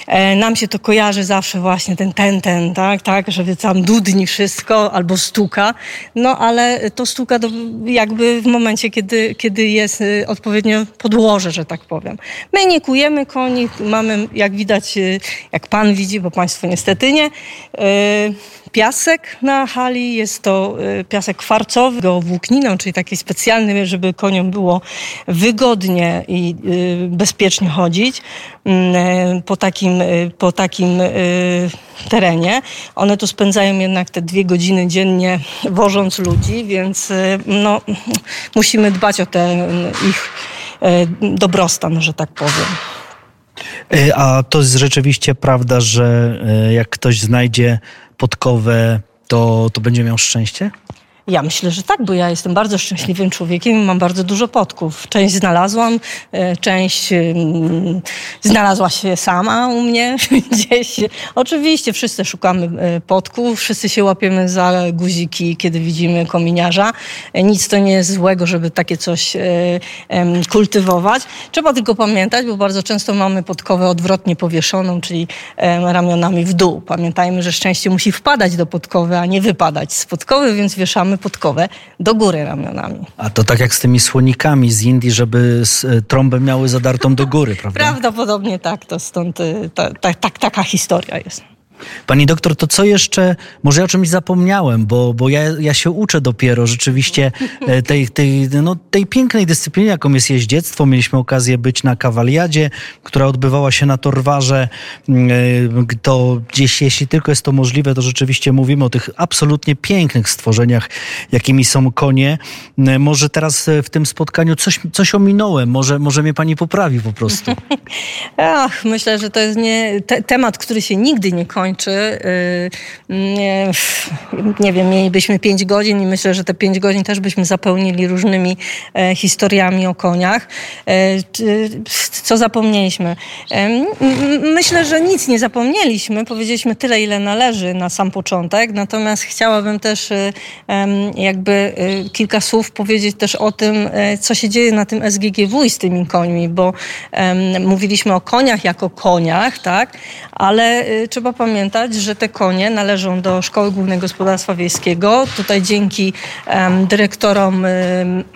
E, nam się to kojarzy zawsze właśnie ten ten, ten, tak, tak, żeby tam dudni wszystko albo stuka, no ale to stuka do, jakby w momencie, kiedy, kiedy jest y, odpowiednio podłoże, że tak powiem. My nie kujemy koni, mamy, jak widać, y, jak Pan widzi, bo Państwo niestety nie, y, piasek na hali, jest to piasek kwarcowy, włókniną, czyli taki specjalny, żeby koniom było wygodnie i y, bezpiecznie chodzić mm, e, po takim, y, po takim y, terenie. One tu spędzają jednak te dwie godziny dziennie wożąc ludzi, więc no, musimy dbać o ten ich e, dobrostan, że tak powiem. E, a to jest rzeczywiście prawda, że jak ktoś znajdzie podkowę, to, to będzie miał szczęście? Ja myślę, że tak, bo ja jestem bardzo szczęśliwym człowiekiem i mam bardzo dużo podków. Część znalazłam, e, część mm, znalazła się sama u mnie gdzieś. Oczywiście wszyscy szukamy e, podków, wszyscy się łapiemy za guziki, kiedy widzimy kominiarza. E, nic to nie jest złego, żeby takie coś kultywować. Trzeba tylko pamiętać, bo bardzo często mamy podkowę odwrotnie powieszoną, czyli ramionami w dół. Pamiętajmy, że szczęście musi wpadać do podkowy, a nie wypadać z podkowy, więc wieszamy mamy podkowę do góry ramionami. A to tak jak z tymi słonikami z Indii, żeby e, trąbę miały zadartą do góry, prawda? Prawdopodobnie tak, to stąd e, ta, ta, ta, taka historia jest. Pani doktor, to co jeszcze, może ja o czymś zapomniałem, bo, bo ja, ja się uczę dopiero rzeczywiście e, tej, tej, no, tej pięknej dyscypliny, jaką jest jeździectwo. Mieliśmy okazję być na kawaliadzie, która odbywała się na Torwarze. Mm, e, to gdzieś, jeśli tylko jest to możliwe, to rzeczywiście mówimy o tych absolutnie pięknych stworzeniach, jakimi są konie. E, może teraz w tym spotkaniu coś, coś ominąłem, może, może mnie pani poprawi po prostu. Ach, myślę, że to jest nie, te, temat, który się nigdy nie kończy. Y, nie, nie wiem, mielibyśmy pięć godzin i myślę, że te pięć godzin też byśmy zapełnili różnymi e, historiami o koniach. E, co zapomnieliśmy? E, myślę, że nic nie zapomnieliśmy. Powiedzieliśmy tyle, ile należy na sam początek. Natomiast chciałabym też jakby kilka słów powiedzieć też o tym, co się dzieje na tym SGGW i z tymi końmi, bo mówiliśmy o koniach jako koniach, tak? Ale trzeba pamiętać, że te konie należą do Szkoły Głównego Gospodarstwa Wiejskiego. Tutaj dzięki um, dyrektorom,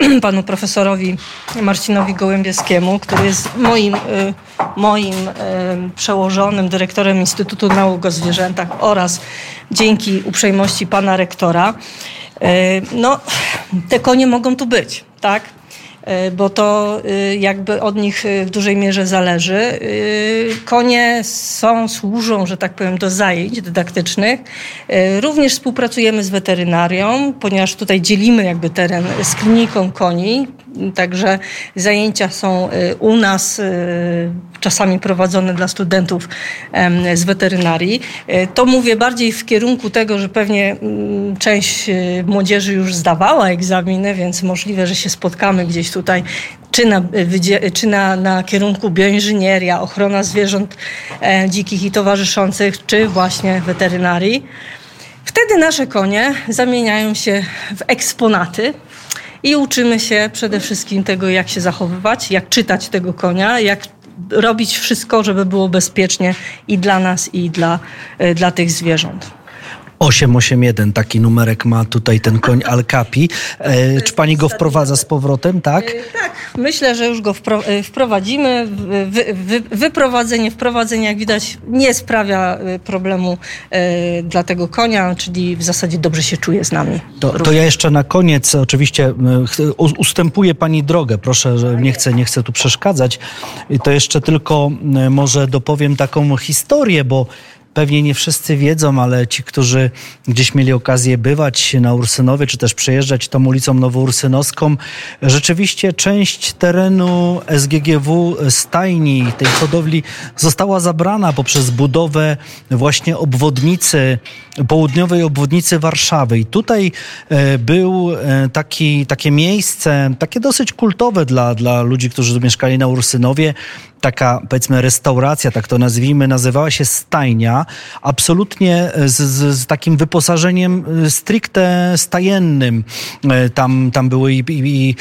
um, panu profesorowi Marcinowi Gołębieskiemu, który jest moim, um, moim przełożonym dyrektorem Instytutu Nauk o Zwierzętach oraz dzięki uprzejmości pana rektora, no, te konie mogą tu być, tak? E, bo to e, jakby od nich e, w dużej mierze zależy. Konie są, służą, że tak powiem, do zajęć dydaktycznych. Również współpracujemy z weterynarią, ponieważ tutaj dzielimy jakby teren z kliniką koni. Także zajęcia są u nas czasami prowadzone dla studentów z weterynarii. To mówię bardziej w kierunku tego, że pewnie mm, część młodzieży już zdawała egzaminy, więc możliwe, że się spotkamy gdzieś tutaj czy na, czy na, na kierunku bioinżynieria, ochrona zwierząt e, dzikich i towarzyszących, czy właśnie weterynarii. Wtedy nasze konie zamieniają się w eksponaty i uczymy się przede wszystkim tego, jak się zachowywać, jak czytać tego konia, jak robić wszystko, żeby było bezpiecznie i dla nas, i dla, e, dla tych zwierząt. 881, taki numerek ma tutaj ten koń Alkapi. E, czy pani go wprowadza z powrotem, tak? E, tak, myślę, że już go e, wprowadzimy. Wy, wy, wyprowadzenie, wprowadzenie, jak widać, nie sprawia e, problemu e, dla tego konia, czyli w zasadzie dobrze się czuje z nami. To, to ja jeszcze na koniec, oczywiście ustępuję pani drogę, proszę, że nie chcę, nie chcę tu przeszkadzać. To jeszcze tylko może dopowiem taką historię, bo pewnie nie wszyscy wiedzą, ale ci, którzy gdzieś mieli okazję bywać na Ursynowie, czy też przejeżdżać tą ulicą Nowoursynowską, rzeczywiście część terenu SGGW stajni, tej hodowli została zabrana poprzez budowę właśnie obwodnicy, południowej obwodnicy Warszawy. I tutaj e, był e, taki, takie miejsce, takie dosyć kultowe dla, dla ludzi, którzy mieszkali na Ursynowie, taka powiedzmy restauracja, tak to nazwijmy, nazywała się Stajnia, absolutnie z, z, z takim wyposażeniem y, stricte stajennym. Y, tam, tam były i, i, i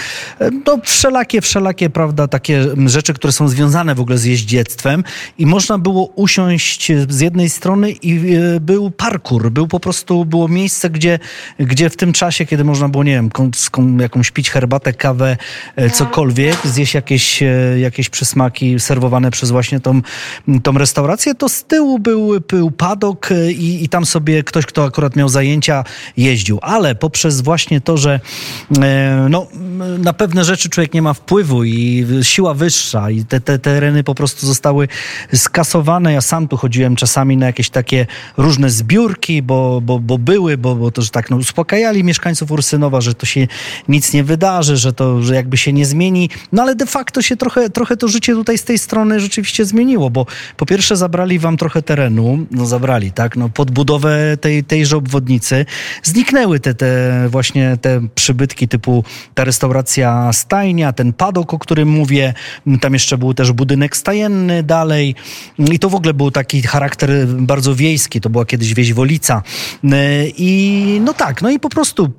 no, wszelakie, wszelakie, prawda, takie rzeczy, które są związane w ogóle z jeździectwem i można było usiąść z jednej strony i y, był parkour, był po prostu, było miejsce, gdzie, gdzie w tym czasie, kiedy można było, nie wiem, jakąś pić herbatę, kawę, cokolwiek, zjeść jakieś, jakieś przysmaki, serwowane przez właśnie tą, tą restaurację, to z tyłu był, był padok e, i, i tam sobie ktoś, kto akurat miał zajęcia, jeździł. Ale poprzez właśnie to, że e, no, na pewne rzeczy człowiek nie ma wpływu i siła wyższa i te, te tereny po prostu zostały skasowane. Ja sam tu chodziłem czasami na jakieś takie różne zbiórki, bo, bo, bo były, bo, bo to, że tak no, uspokajali mieszkańców Ursynowa, że to się nic nie wydarzy, że to że jakby się nie zmieni. No ale de facto się trochę, trochę to życie tutaj z tej strony rzeczywiście zmieniło, bo po pierwsze zabrali wam trochę terenu, no zabrali, tak, no pod budowę tej, tejże obwodnicy. Zniknęły te, te właśnie te przybytki typu ta restauracja stajnia, ten padok, o którym mówię, tam jeszcze był też budynek stajenny dalej. I to w ogóle był taki charakter bardzo wiejski, to była kiedyś wieś Wolica. I no tak, no i po prostu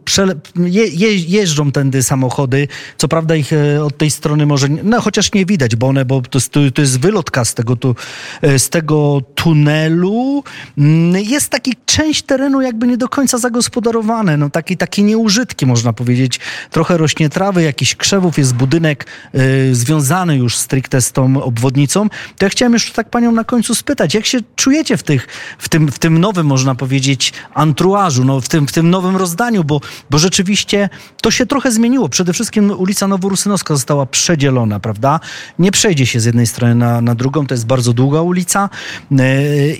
je, je, jeżdżą tędy samochody, co prawda ich e, od tej strony może, no chociaż nie widać, bo one, bo to jest, to, jest wylotka z tego, tu, e, z tego tunelu. Mm, jest taki część terenu jakby nie do końca zagospodarowane, no taki, taki nieużytki można powiedzieć. Trochę rośnie trawy, jakiś krzewów, jest budynek y, związany już stricte z tą obwodnicą. To ja chciałem jeszcze tak panią na końcu spytać, jak się czujecie w, tych, w, tym, w tym nowym, można powiedzieć, antruażu, no, w, tym, w tym nowym rozdaniu, bo, bo rzeczywiście to się trochę zmieniło. Przede wszystkim ulica Noworusynowska została przedzielona, prawda? Nie przejdzie się z jednej strony na, na drugą, to jest bardzo długa ulica y,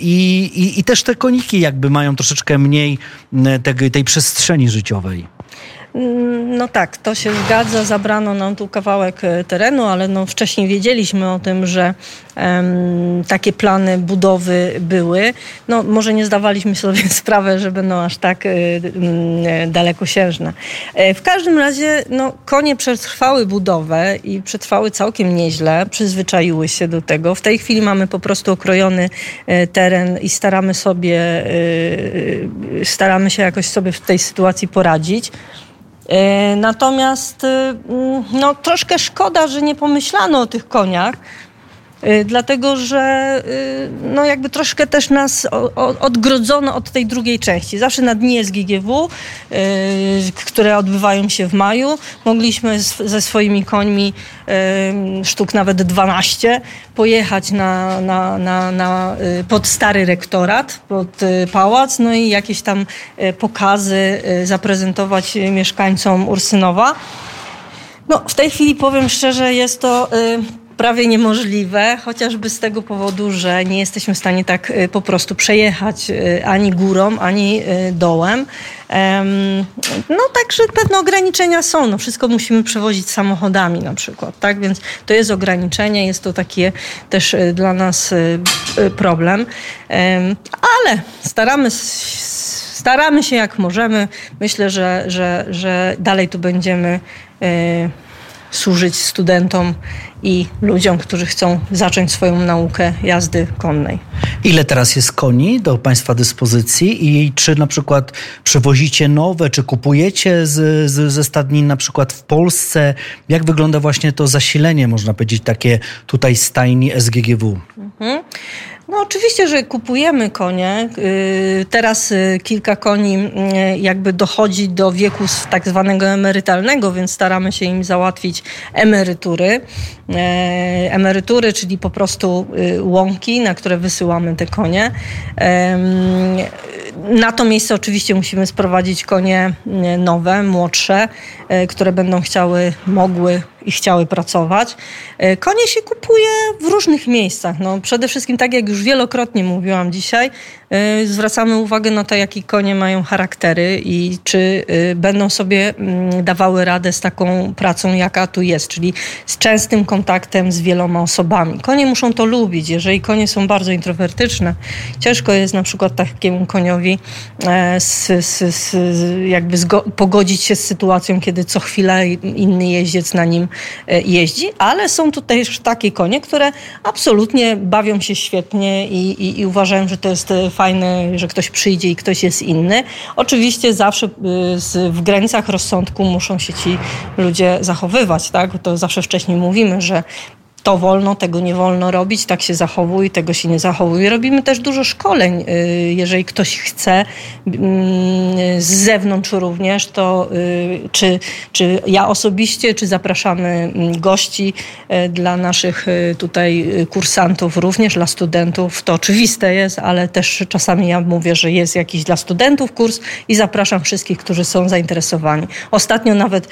i, i, i też te koniki jakby mają troszeczkę mniej y, tej, tej przestrzeni życiowej. No tak, to się zgadza. Zabrano nam tu kawałek e, terenu, ale no wcześniej wiedzieliśmy o tym, że um, takie plany budowy były. No może nie zdawaliśmy sobie sprawy, że będą aż tak um, dalekosiężne. W każdym razie no, konie przetrwały budowę i przetrwały całkiem nieźle, przyzwyczaiły się do tego. W tej chwili mamy po prostu okrojony teren i staramy sobie, staramy się jakoś sobie w tej sytuacji poradzić. E, natomiast e, mm, no, troszkę szkoda, że nie pomyślano o tych koniach, Y, dlatego że y, no jakby troszkę też nas odgrodzono od tej drugiej części. Zawsze na dni SGGW, y, które odbywają się w maju, mogliśmy ze swoimi końmi, sztuk nawet 12, pojechać na, na, na, na, pod stary rektorat, pod pałac, no i jakieś tam pokazy zaprezentować mieszkańcom Ursynowa. No, w tej chwili powiem szczerze, jest to prawie niemożliwe, chociażby z tego powodu, że nie jesteśmy w stanie tak y, po prostu przejechać y, ani górą, ani y, dołem. No także pewne ograniczenia są. No, wszystko musimy przewozić samochodami na przykład, tak? Więc to jest ograniczenie, jest to taki też dla nas problem. Ale staramy staramy się jak możemy. Myślę, że, że, że dalej tu będziemy służyć studentom i ludziom, którzy chcą zacząć swoją naukę jazdy konnej. Ile teraz jest koni do Państwa dyspozycji i czy na przykład przewozicie nowe, czy kupujecie z, z, ze stadnin na przykład w Polsce? Jak wygląda właśnie to zasilenie, można powiedzieć, takie tutaj stajni SGGW? Mhm. No oczywiście, że kupujemy konie. Y, teraz y, kilka koni y, jakby dochodzi do wieku tak zwanego emerytalnego, więc staramy się im załatwić emerytury. Emerytury, czyli po prostu łąki, na które wysyłamy te konie. Na to miejsce oczywiście musimy sprowadzić konie nowe, młodsze, które będą chciały, mogły i chciały pracować. E, konie się kupuje w różnych miejscach. No, przede wszystkim, tak jak już wielokrotnie mówiłam dzisiaj, e, zwracamy uwagę na to, jakie konie mają charaktery i czy e, będą sobie mm, dawały radę z taką pracą, jaka tu jest, czyli z częstym kontaktem z wieloma osobami. Konie muszą to lubić. Jeżeli konie są bardzo introwertyczne, ciężko jest na przykład takiemu koniowi z, z, z, jakby pogodzić się z sytuacją, kiedy co chwilę inny jeździec na nim E, jeździ, ale są tutaj też takie konie, które absolutnie bawią się świetnie i, i, i uważają, że to jest e, fajne, że ktoś przyjdzie i ktoś jest inny. Oczywiście zawsze e, w granicach rozsądku muszą się ci ludzie zachowywać, tak? To zawsze wcześniej mówimy, że to wolno, tego nie wolno robić, tak się zachowuj, tego się nie zachowuj. Robimy też dużo szkoleń. Y, jeżeli ktoś chce mm, z zewnątrz również, to y, czy, czy ja osobiście, czy zapraszamy mm, gości y, dla naszych tutaj kursantów, również dla studentów. To oczywiste jest, ale też czasami ja mówię, że jest jakiś dla studentów kurs i zapraszam wszystkich, którzy są zainteresowani. Ostatnio nawet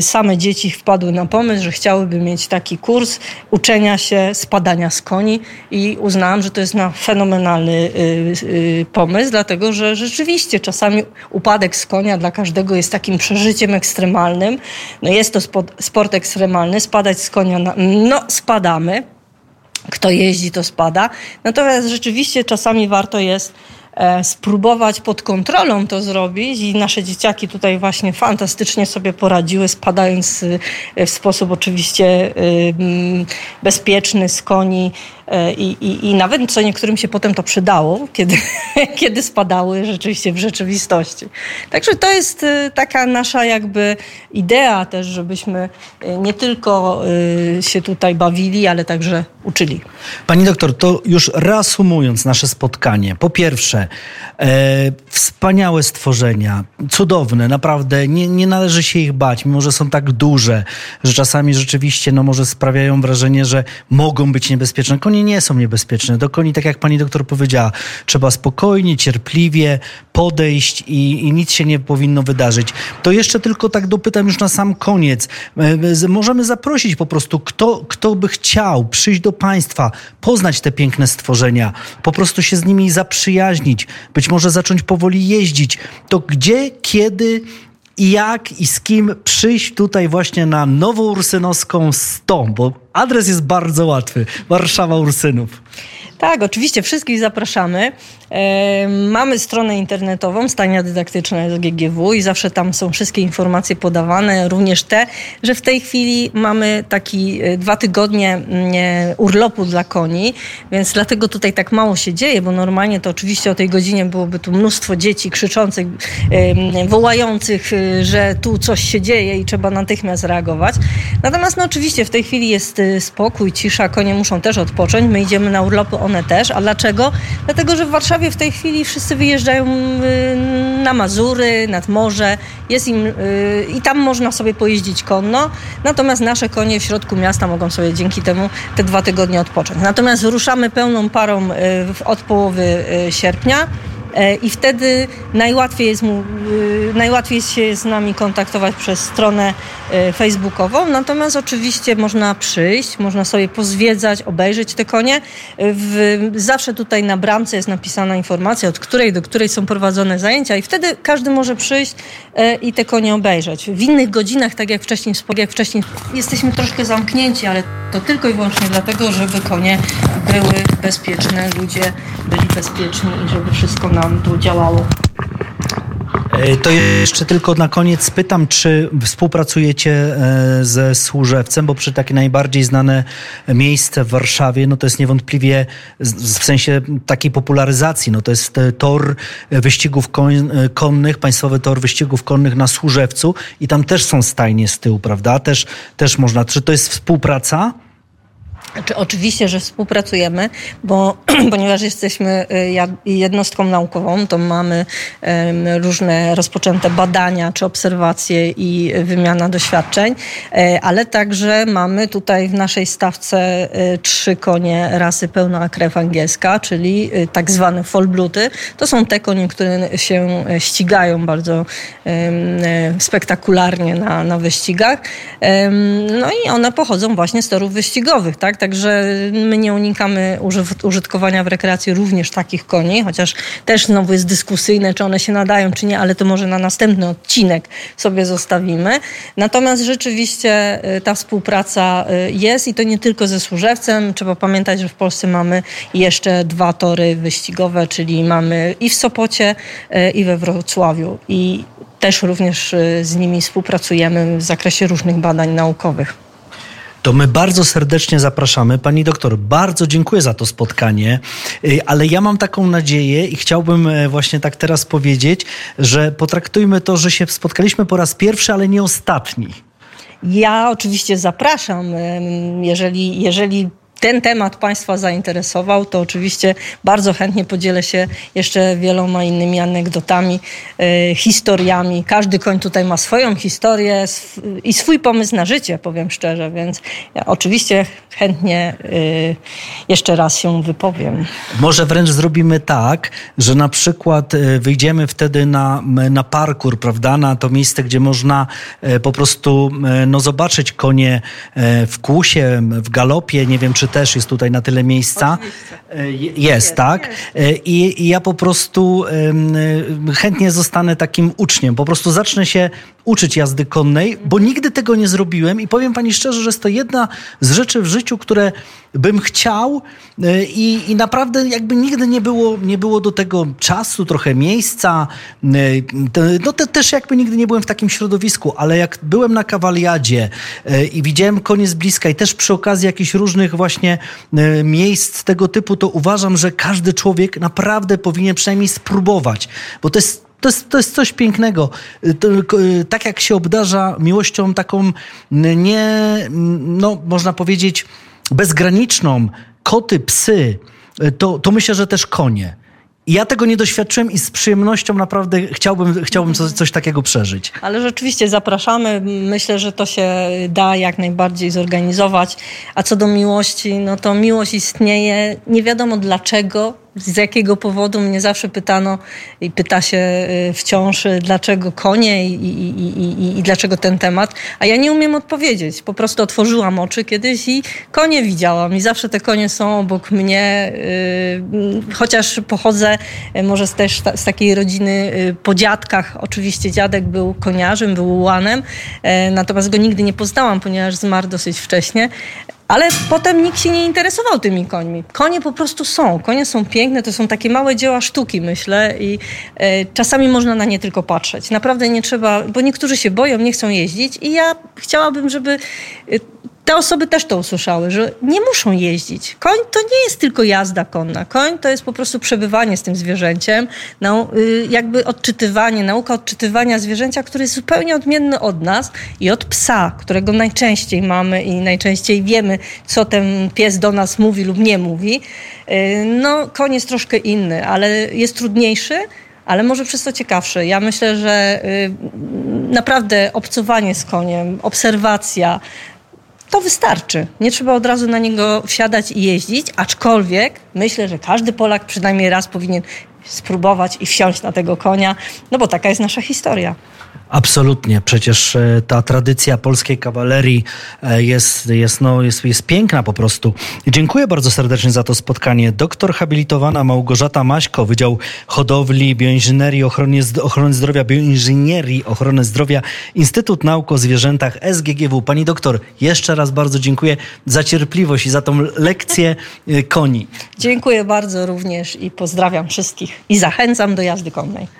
same dzieci wpadły na pomysł, że chciałyby mieć taki kurs uczenia się spadania z koni i uznałam, że to jest na fenomenalny y, y, pomysł, dlatego że rzeczywiście czasami upadek z konia dla każdego jest takim przeżyciem ekstremalnym. No jest to sport ekstremalny, spadać z konia, na, no spadamy, kto jeździ to spada, natomiast rzeczywiście czasami warto jest spróbować pod kontrolą to zrobić i nasze dzieciaki tutaj właśnie fantastycznie sobie poradziły, spadając e, w sposób oczywiście e, bezpieczny z koni e, i, i, i nawet co niektórym się potem to przydało, kiedy, kiedy spadały rzeczywiście w rzeczywistości. Także to jest e, taka nasza jakby idea też, żebyśmy nie tylko się tutaj bawili, ale także uczyli. Pani doktor, to już reasumując nasze spotkanie. Po pierwsze, e, wspaniałe stworzenia, cudowne, naprawdę nie, nie należy się ich bać, mimo że są tak duże, że czasami rzeczywiście no, może sprawiają wrażenie, że mogą być niebezpieczne. Konie nie są niebezpieczne. Do koni, tak jak pani doktor powiedziała, trzeba spokojnie, cierpliwie podejść i, i nic się nie powinno wydarzyć. To jeszcze tylko tak dopytam już na sam koniec. E, możemy zaprosić po prostu, kto, kto by chciał przyjść do państwa, poznać te piękne stworzenia, po prostu się z nimi zaprzyjaźnić, być może zacząć powoli jeździć. To gdzie, kiedy i jak i z kim przyjść tutaj właśnie na Nową Ursynowską 100, bo adres jest bardzo łatwy. Warszawa Ursynów. Tak, oczywiście wszystkich zapraszamy. Mamy stronę internetową Stania Dydaktyczna SGGW i zawsze tam są wszystkie informacje podawane, również te, że w tej chwili mamy taki e, dwa tygodnie mm, urlopu dla koni, więc dlatego tutaj tak mało się dzieje, bo normalnie to oczywiście o tej godzinie byłoby tu mnóstwo dzieci krzyczących, wołających, e, że tu coś się dzieje i trzeba natychmiast reagować. Natomiast no oczywiście w tej chwili jest e, spokój, cisza, konie muszą też odpocząć, my idziemy na urlopy, one też. A dlaczego? Dlatego, że w Warszawie w tej chwili wszyscy wyjeżdżają y, na Mazury, nad morze. Jest im, y, I tam można sobie pojeździć konno. Natomiast nasze konie w środku miasta mogą sobie dzięki temu te dwa tygodnie odpocząć. Natomiast ruszamy pełną parą y, od połowy sierpnia. E, i wtedy najłatwiej jest, mu, y, najłatwiej się z nami kontaktować przez stronę e, facebookową. Natomiast oczywiście można przyjść, można sobie pozwiedzać, obejrzeć te konie. W, zawsze tutaj na bramce jest napisana informacja, od której do której są prowadzone zajęcia i wtedy każdy może przyjść e, i te konie obejrzeć. W innych godzinach, tak jak wcześniej, jak wcześniej jesteśmy troszkę zamknięci, ale to tylko i wyłącznie dlatego, żeby konie były bezpieczne, ludzie byli bezpieczni i żeby wszystko nam tu działało. E, to jeszcze tylko na koniec pytam, czy współpracujecie e, ze Służewcem, bo przy takie najbardziej znane miejsce w Warszawie, no to jest niewątpliwie w sensie takiej popularyzacji, no to jest e, tor wyścigów konnych, państwowy tor wyścigów konnych na Służewcu i tam też są stajnie z tyłu, prawda? Też, też można, czy to jest współpraca? Znaczy, oczywiście, że współpracujemy, bo ponieważ jesteśmy y, jednostką naukową, to mamy różne rozpoczęte badania czy obserwacje i wymiana doświadczeń, e, ale także mamy tutaj w naszej stawce y, trzy konie rasy pełna krew angielska, czyli y, tak zwane folbluty. To są te konie, które się ścigają bardzo spektakularnie na, na wyścigach. No i one pochodzą właśnie z torów wyścigowych, tak? Także my nie unikamy użytkowania w rekreacji również takich koni, chociaż też znowu jest dyskusyjne, czy one się nadają, czy nie, ale to może na następny odcinek sobie zostawimy. Natomiast rzeczywiście y, ta współpraca y, jest i to nie tylko ze Służewcem. Trzeba pamiętać, że w Polsce mamy jeszcze dwa tory wyścigowe, czyli mamy i w Sopocie, y, i we Wrocławiu. I też również z nimi współpracujemy w zakresie różnych badań naukowych to my bardzo serdecznie zapraszamy. Pani doktor, bardzo dziękuję za to spotkanie, y, ale ja mam taką nadzieję i chciałbym e, właśnie tak teraz powiedzieć, że potraktujmy to, że się spotkaliśmy po raz pierwszy, ale nie ostatni. Ja oczywiście zapraszam, jeżeli, jeżeli ten temat Państwa zainteresował, to oczywiście bardzo chętnie podzielę się jeszcze wieloma innymi anegdotami, e, historiami. Każdy koń tutaj ma swoją historię i swój pomysł na życie, powiem szczerze, więc ja oczywiście chętnie e, jeszcze raz się wypowiem. Może wręcz zrobimy tak, że na przykład e, wyjdziemy wtedy na, na parkour, prawda, na to miejsce, gdzie można po prostu no, zobaczyć konie w kłusie, w galopie, nie wiem, czy też jest tutaj na tyle miejsca. E, jest, jest, tak? Jest. E, I, I, ja po prostu um, chętnie zostanę takim uczniem. Po prostu zacznę się uczyć jazdy konnej, bo nigdy tego nie zrobiłem i powiem pani szczerze, że jest to jedna z rzeczy w życiu, które bym chciał e, i, i naprawdę jakby nigdy nie było, nie było do tego czasu, trochę miejsca. No te, też jakby nigdy nie byłem w takim środowisku, ale jak byłem na kawaliadzie i widziałem konie z bliska i też przy okazji jakichś różnych właśnie miejsc tego typu, to uważam, że każdy człowiek naprawdę powinien przynajmniej spróbować, bo to jest to jest, to jest coś pięknego. To, tak jak się obdarza miłością taką nie, no można powiedzieć, bezgraniczną, koty, psy, to, to myślę, że też konie. Ja tego nie doświadczyłem i z przyjemnością naprawdę chciałbym, chciałbym coś, coś, takiego przeżyć. Ale rzeczywiście zapraszamy. Myślę, że to się da jak najbardziej zorganizować. A co do miłości, no to miłość istnieje. Nie wiadomo dlaczego, z jakiego powodu mnie zawsze pytano i pyta się y, wciąż, y, dlaczego konie i, i, i, i, dlaczego ten temat, a ja nie umiem odpowiedzieć. Po prostu otworzyłam oczy kiedyś i konie widziałam i zawsze te konie są obok mnie, yy, chociaż pochodzę y, może też z takiej rodziny po dziadkach. Oczywiście dziadek był koniarzem, był ułanem, yy, natomiast go nigdy nie poznałam, ponieważ zmarł dosyć wcześnie. Ale potem nikt się nie interesował tymi końmi. Konie po prostu są. Konie są piękne, to są takie małe dzieła sztuki, myślę, i e, czasami można na nie tylko patrzeć. Naprawdę nie trzeba, bo niektórzy się boją, nie chcą jeździć, i ja chciałabym, żeby e, te osoby też to usłyszały, że nie muszą jeździć. Koń to nie jest tylko jazda konna. Koń to jest po prostu przebywanie z tym zwierzęciem, no, jakby odczytywanie, nauka odczytywania zwierzęcia, który jest zupełnie odmienny od nas i od psa, którego najczęściej mamy i najczęściej wiemy, co ten pies do nas mówi lub nie mówi. Y, no, koń jest troszkę inny, ale jest trudniejszy, ale może przez to ciekawszy. Ja myślę, że y, naprawdę obcowanie z koniem, obserwacja, to wystarczy. Nie trzeba od razu na niego wsiadać i jeździć, aczkolwiek myślę, że każdy Polak przynajmniej raz powinien spróbować i wsiąść na tego konia, no bo taka jest nasza historia. Absolutnie. Przecież e, ta tradycja polskiej kawalerii e, jest, jest, no, jest, jest piękna po prostu. Dziękuję bardzo serdecznie za to spotkanie. Doktor habilitowana Małgorzata Maśko, Wydział Hodowli, Bioinżynierii, Ochrony, Ochrony Zdrowia, Bioinżynierii, Ochrony Zdrowia, Instytut Nauk o Zwierzętach SGGW. Pani doktor, jeszcze raz bardzo dziękuję za cierpliwość i za tą lekcję e, koni. Dziękuję bardzo również i pozdrawiam wszystkich i zachęcam do jazdy konnej.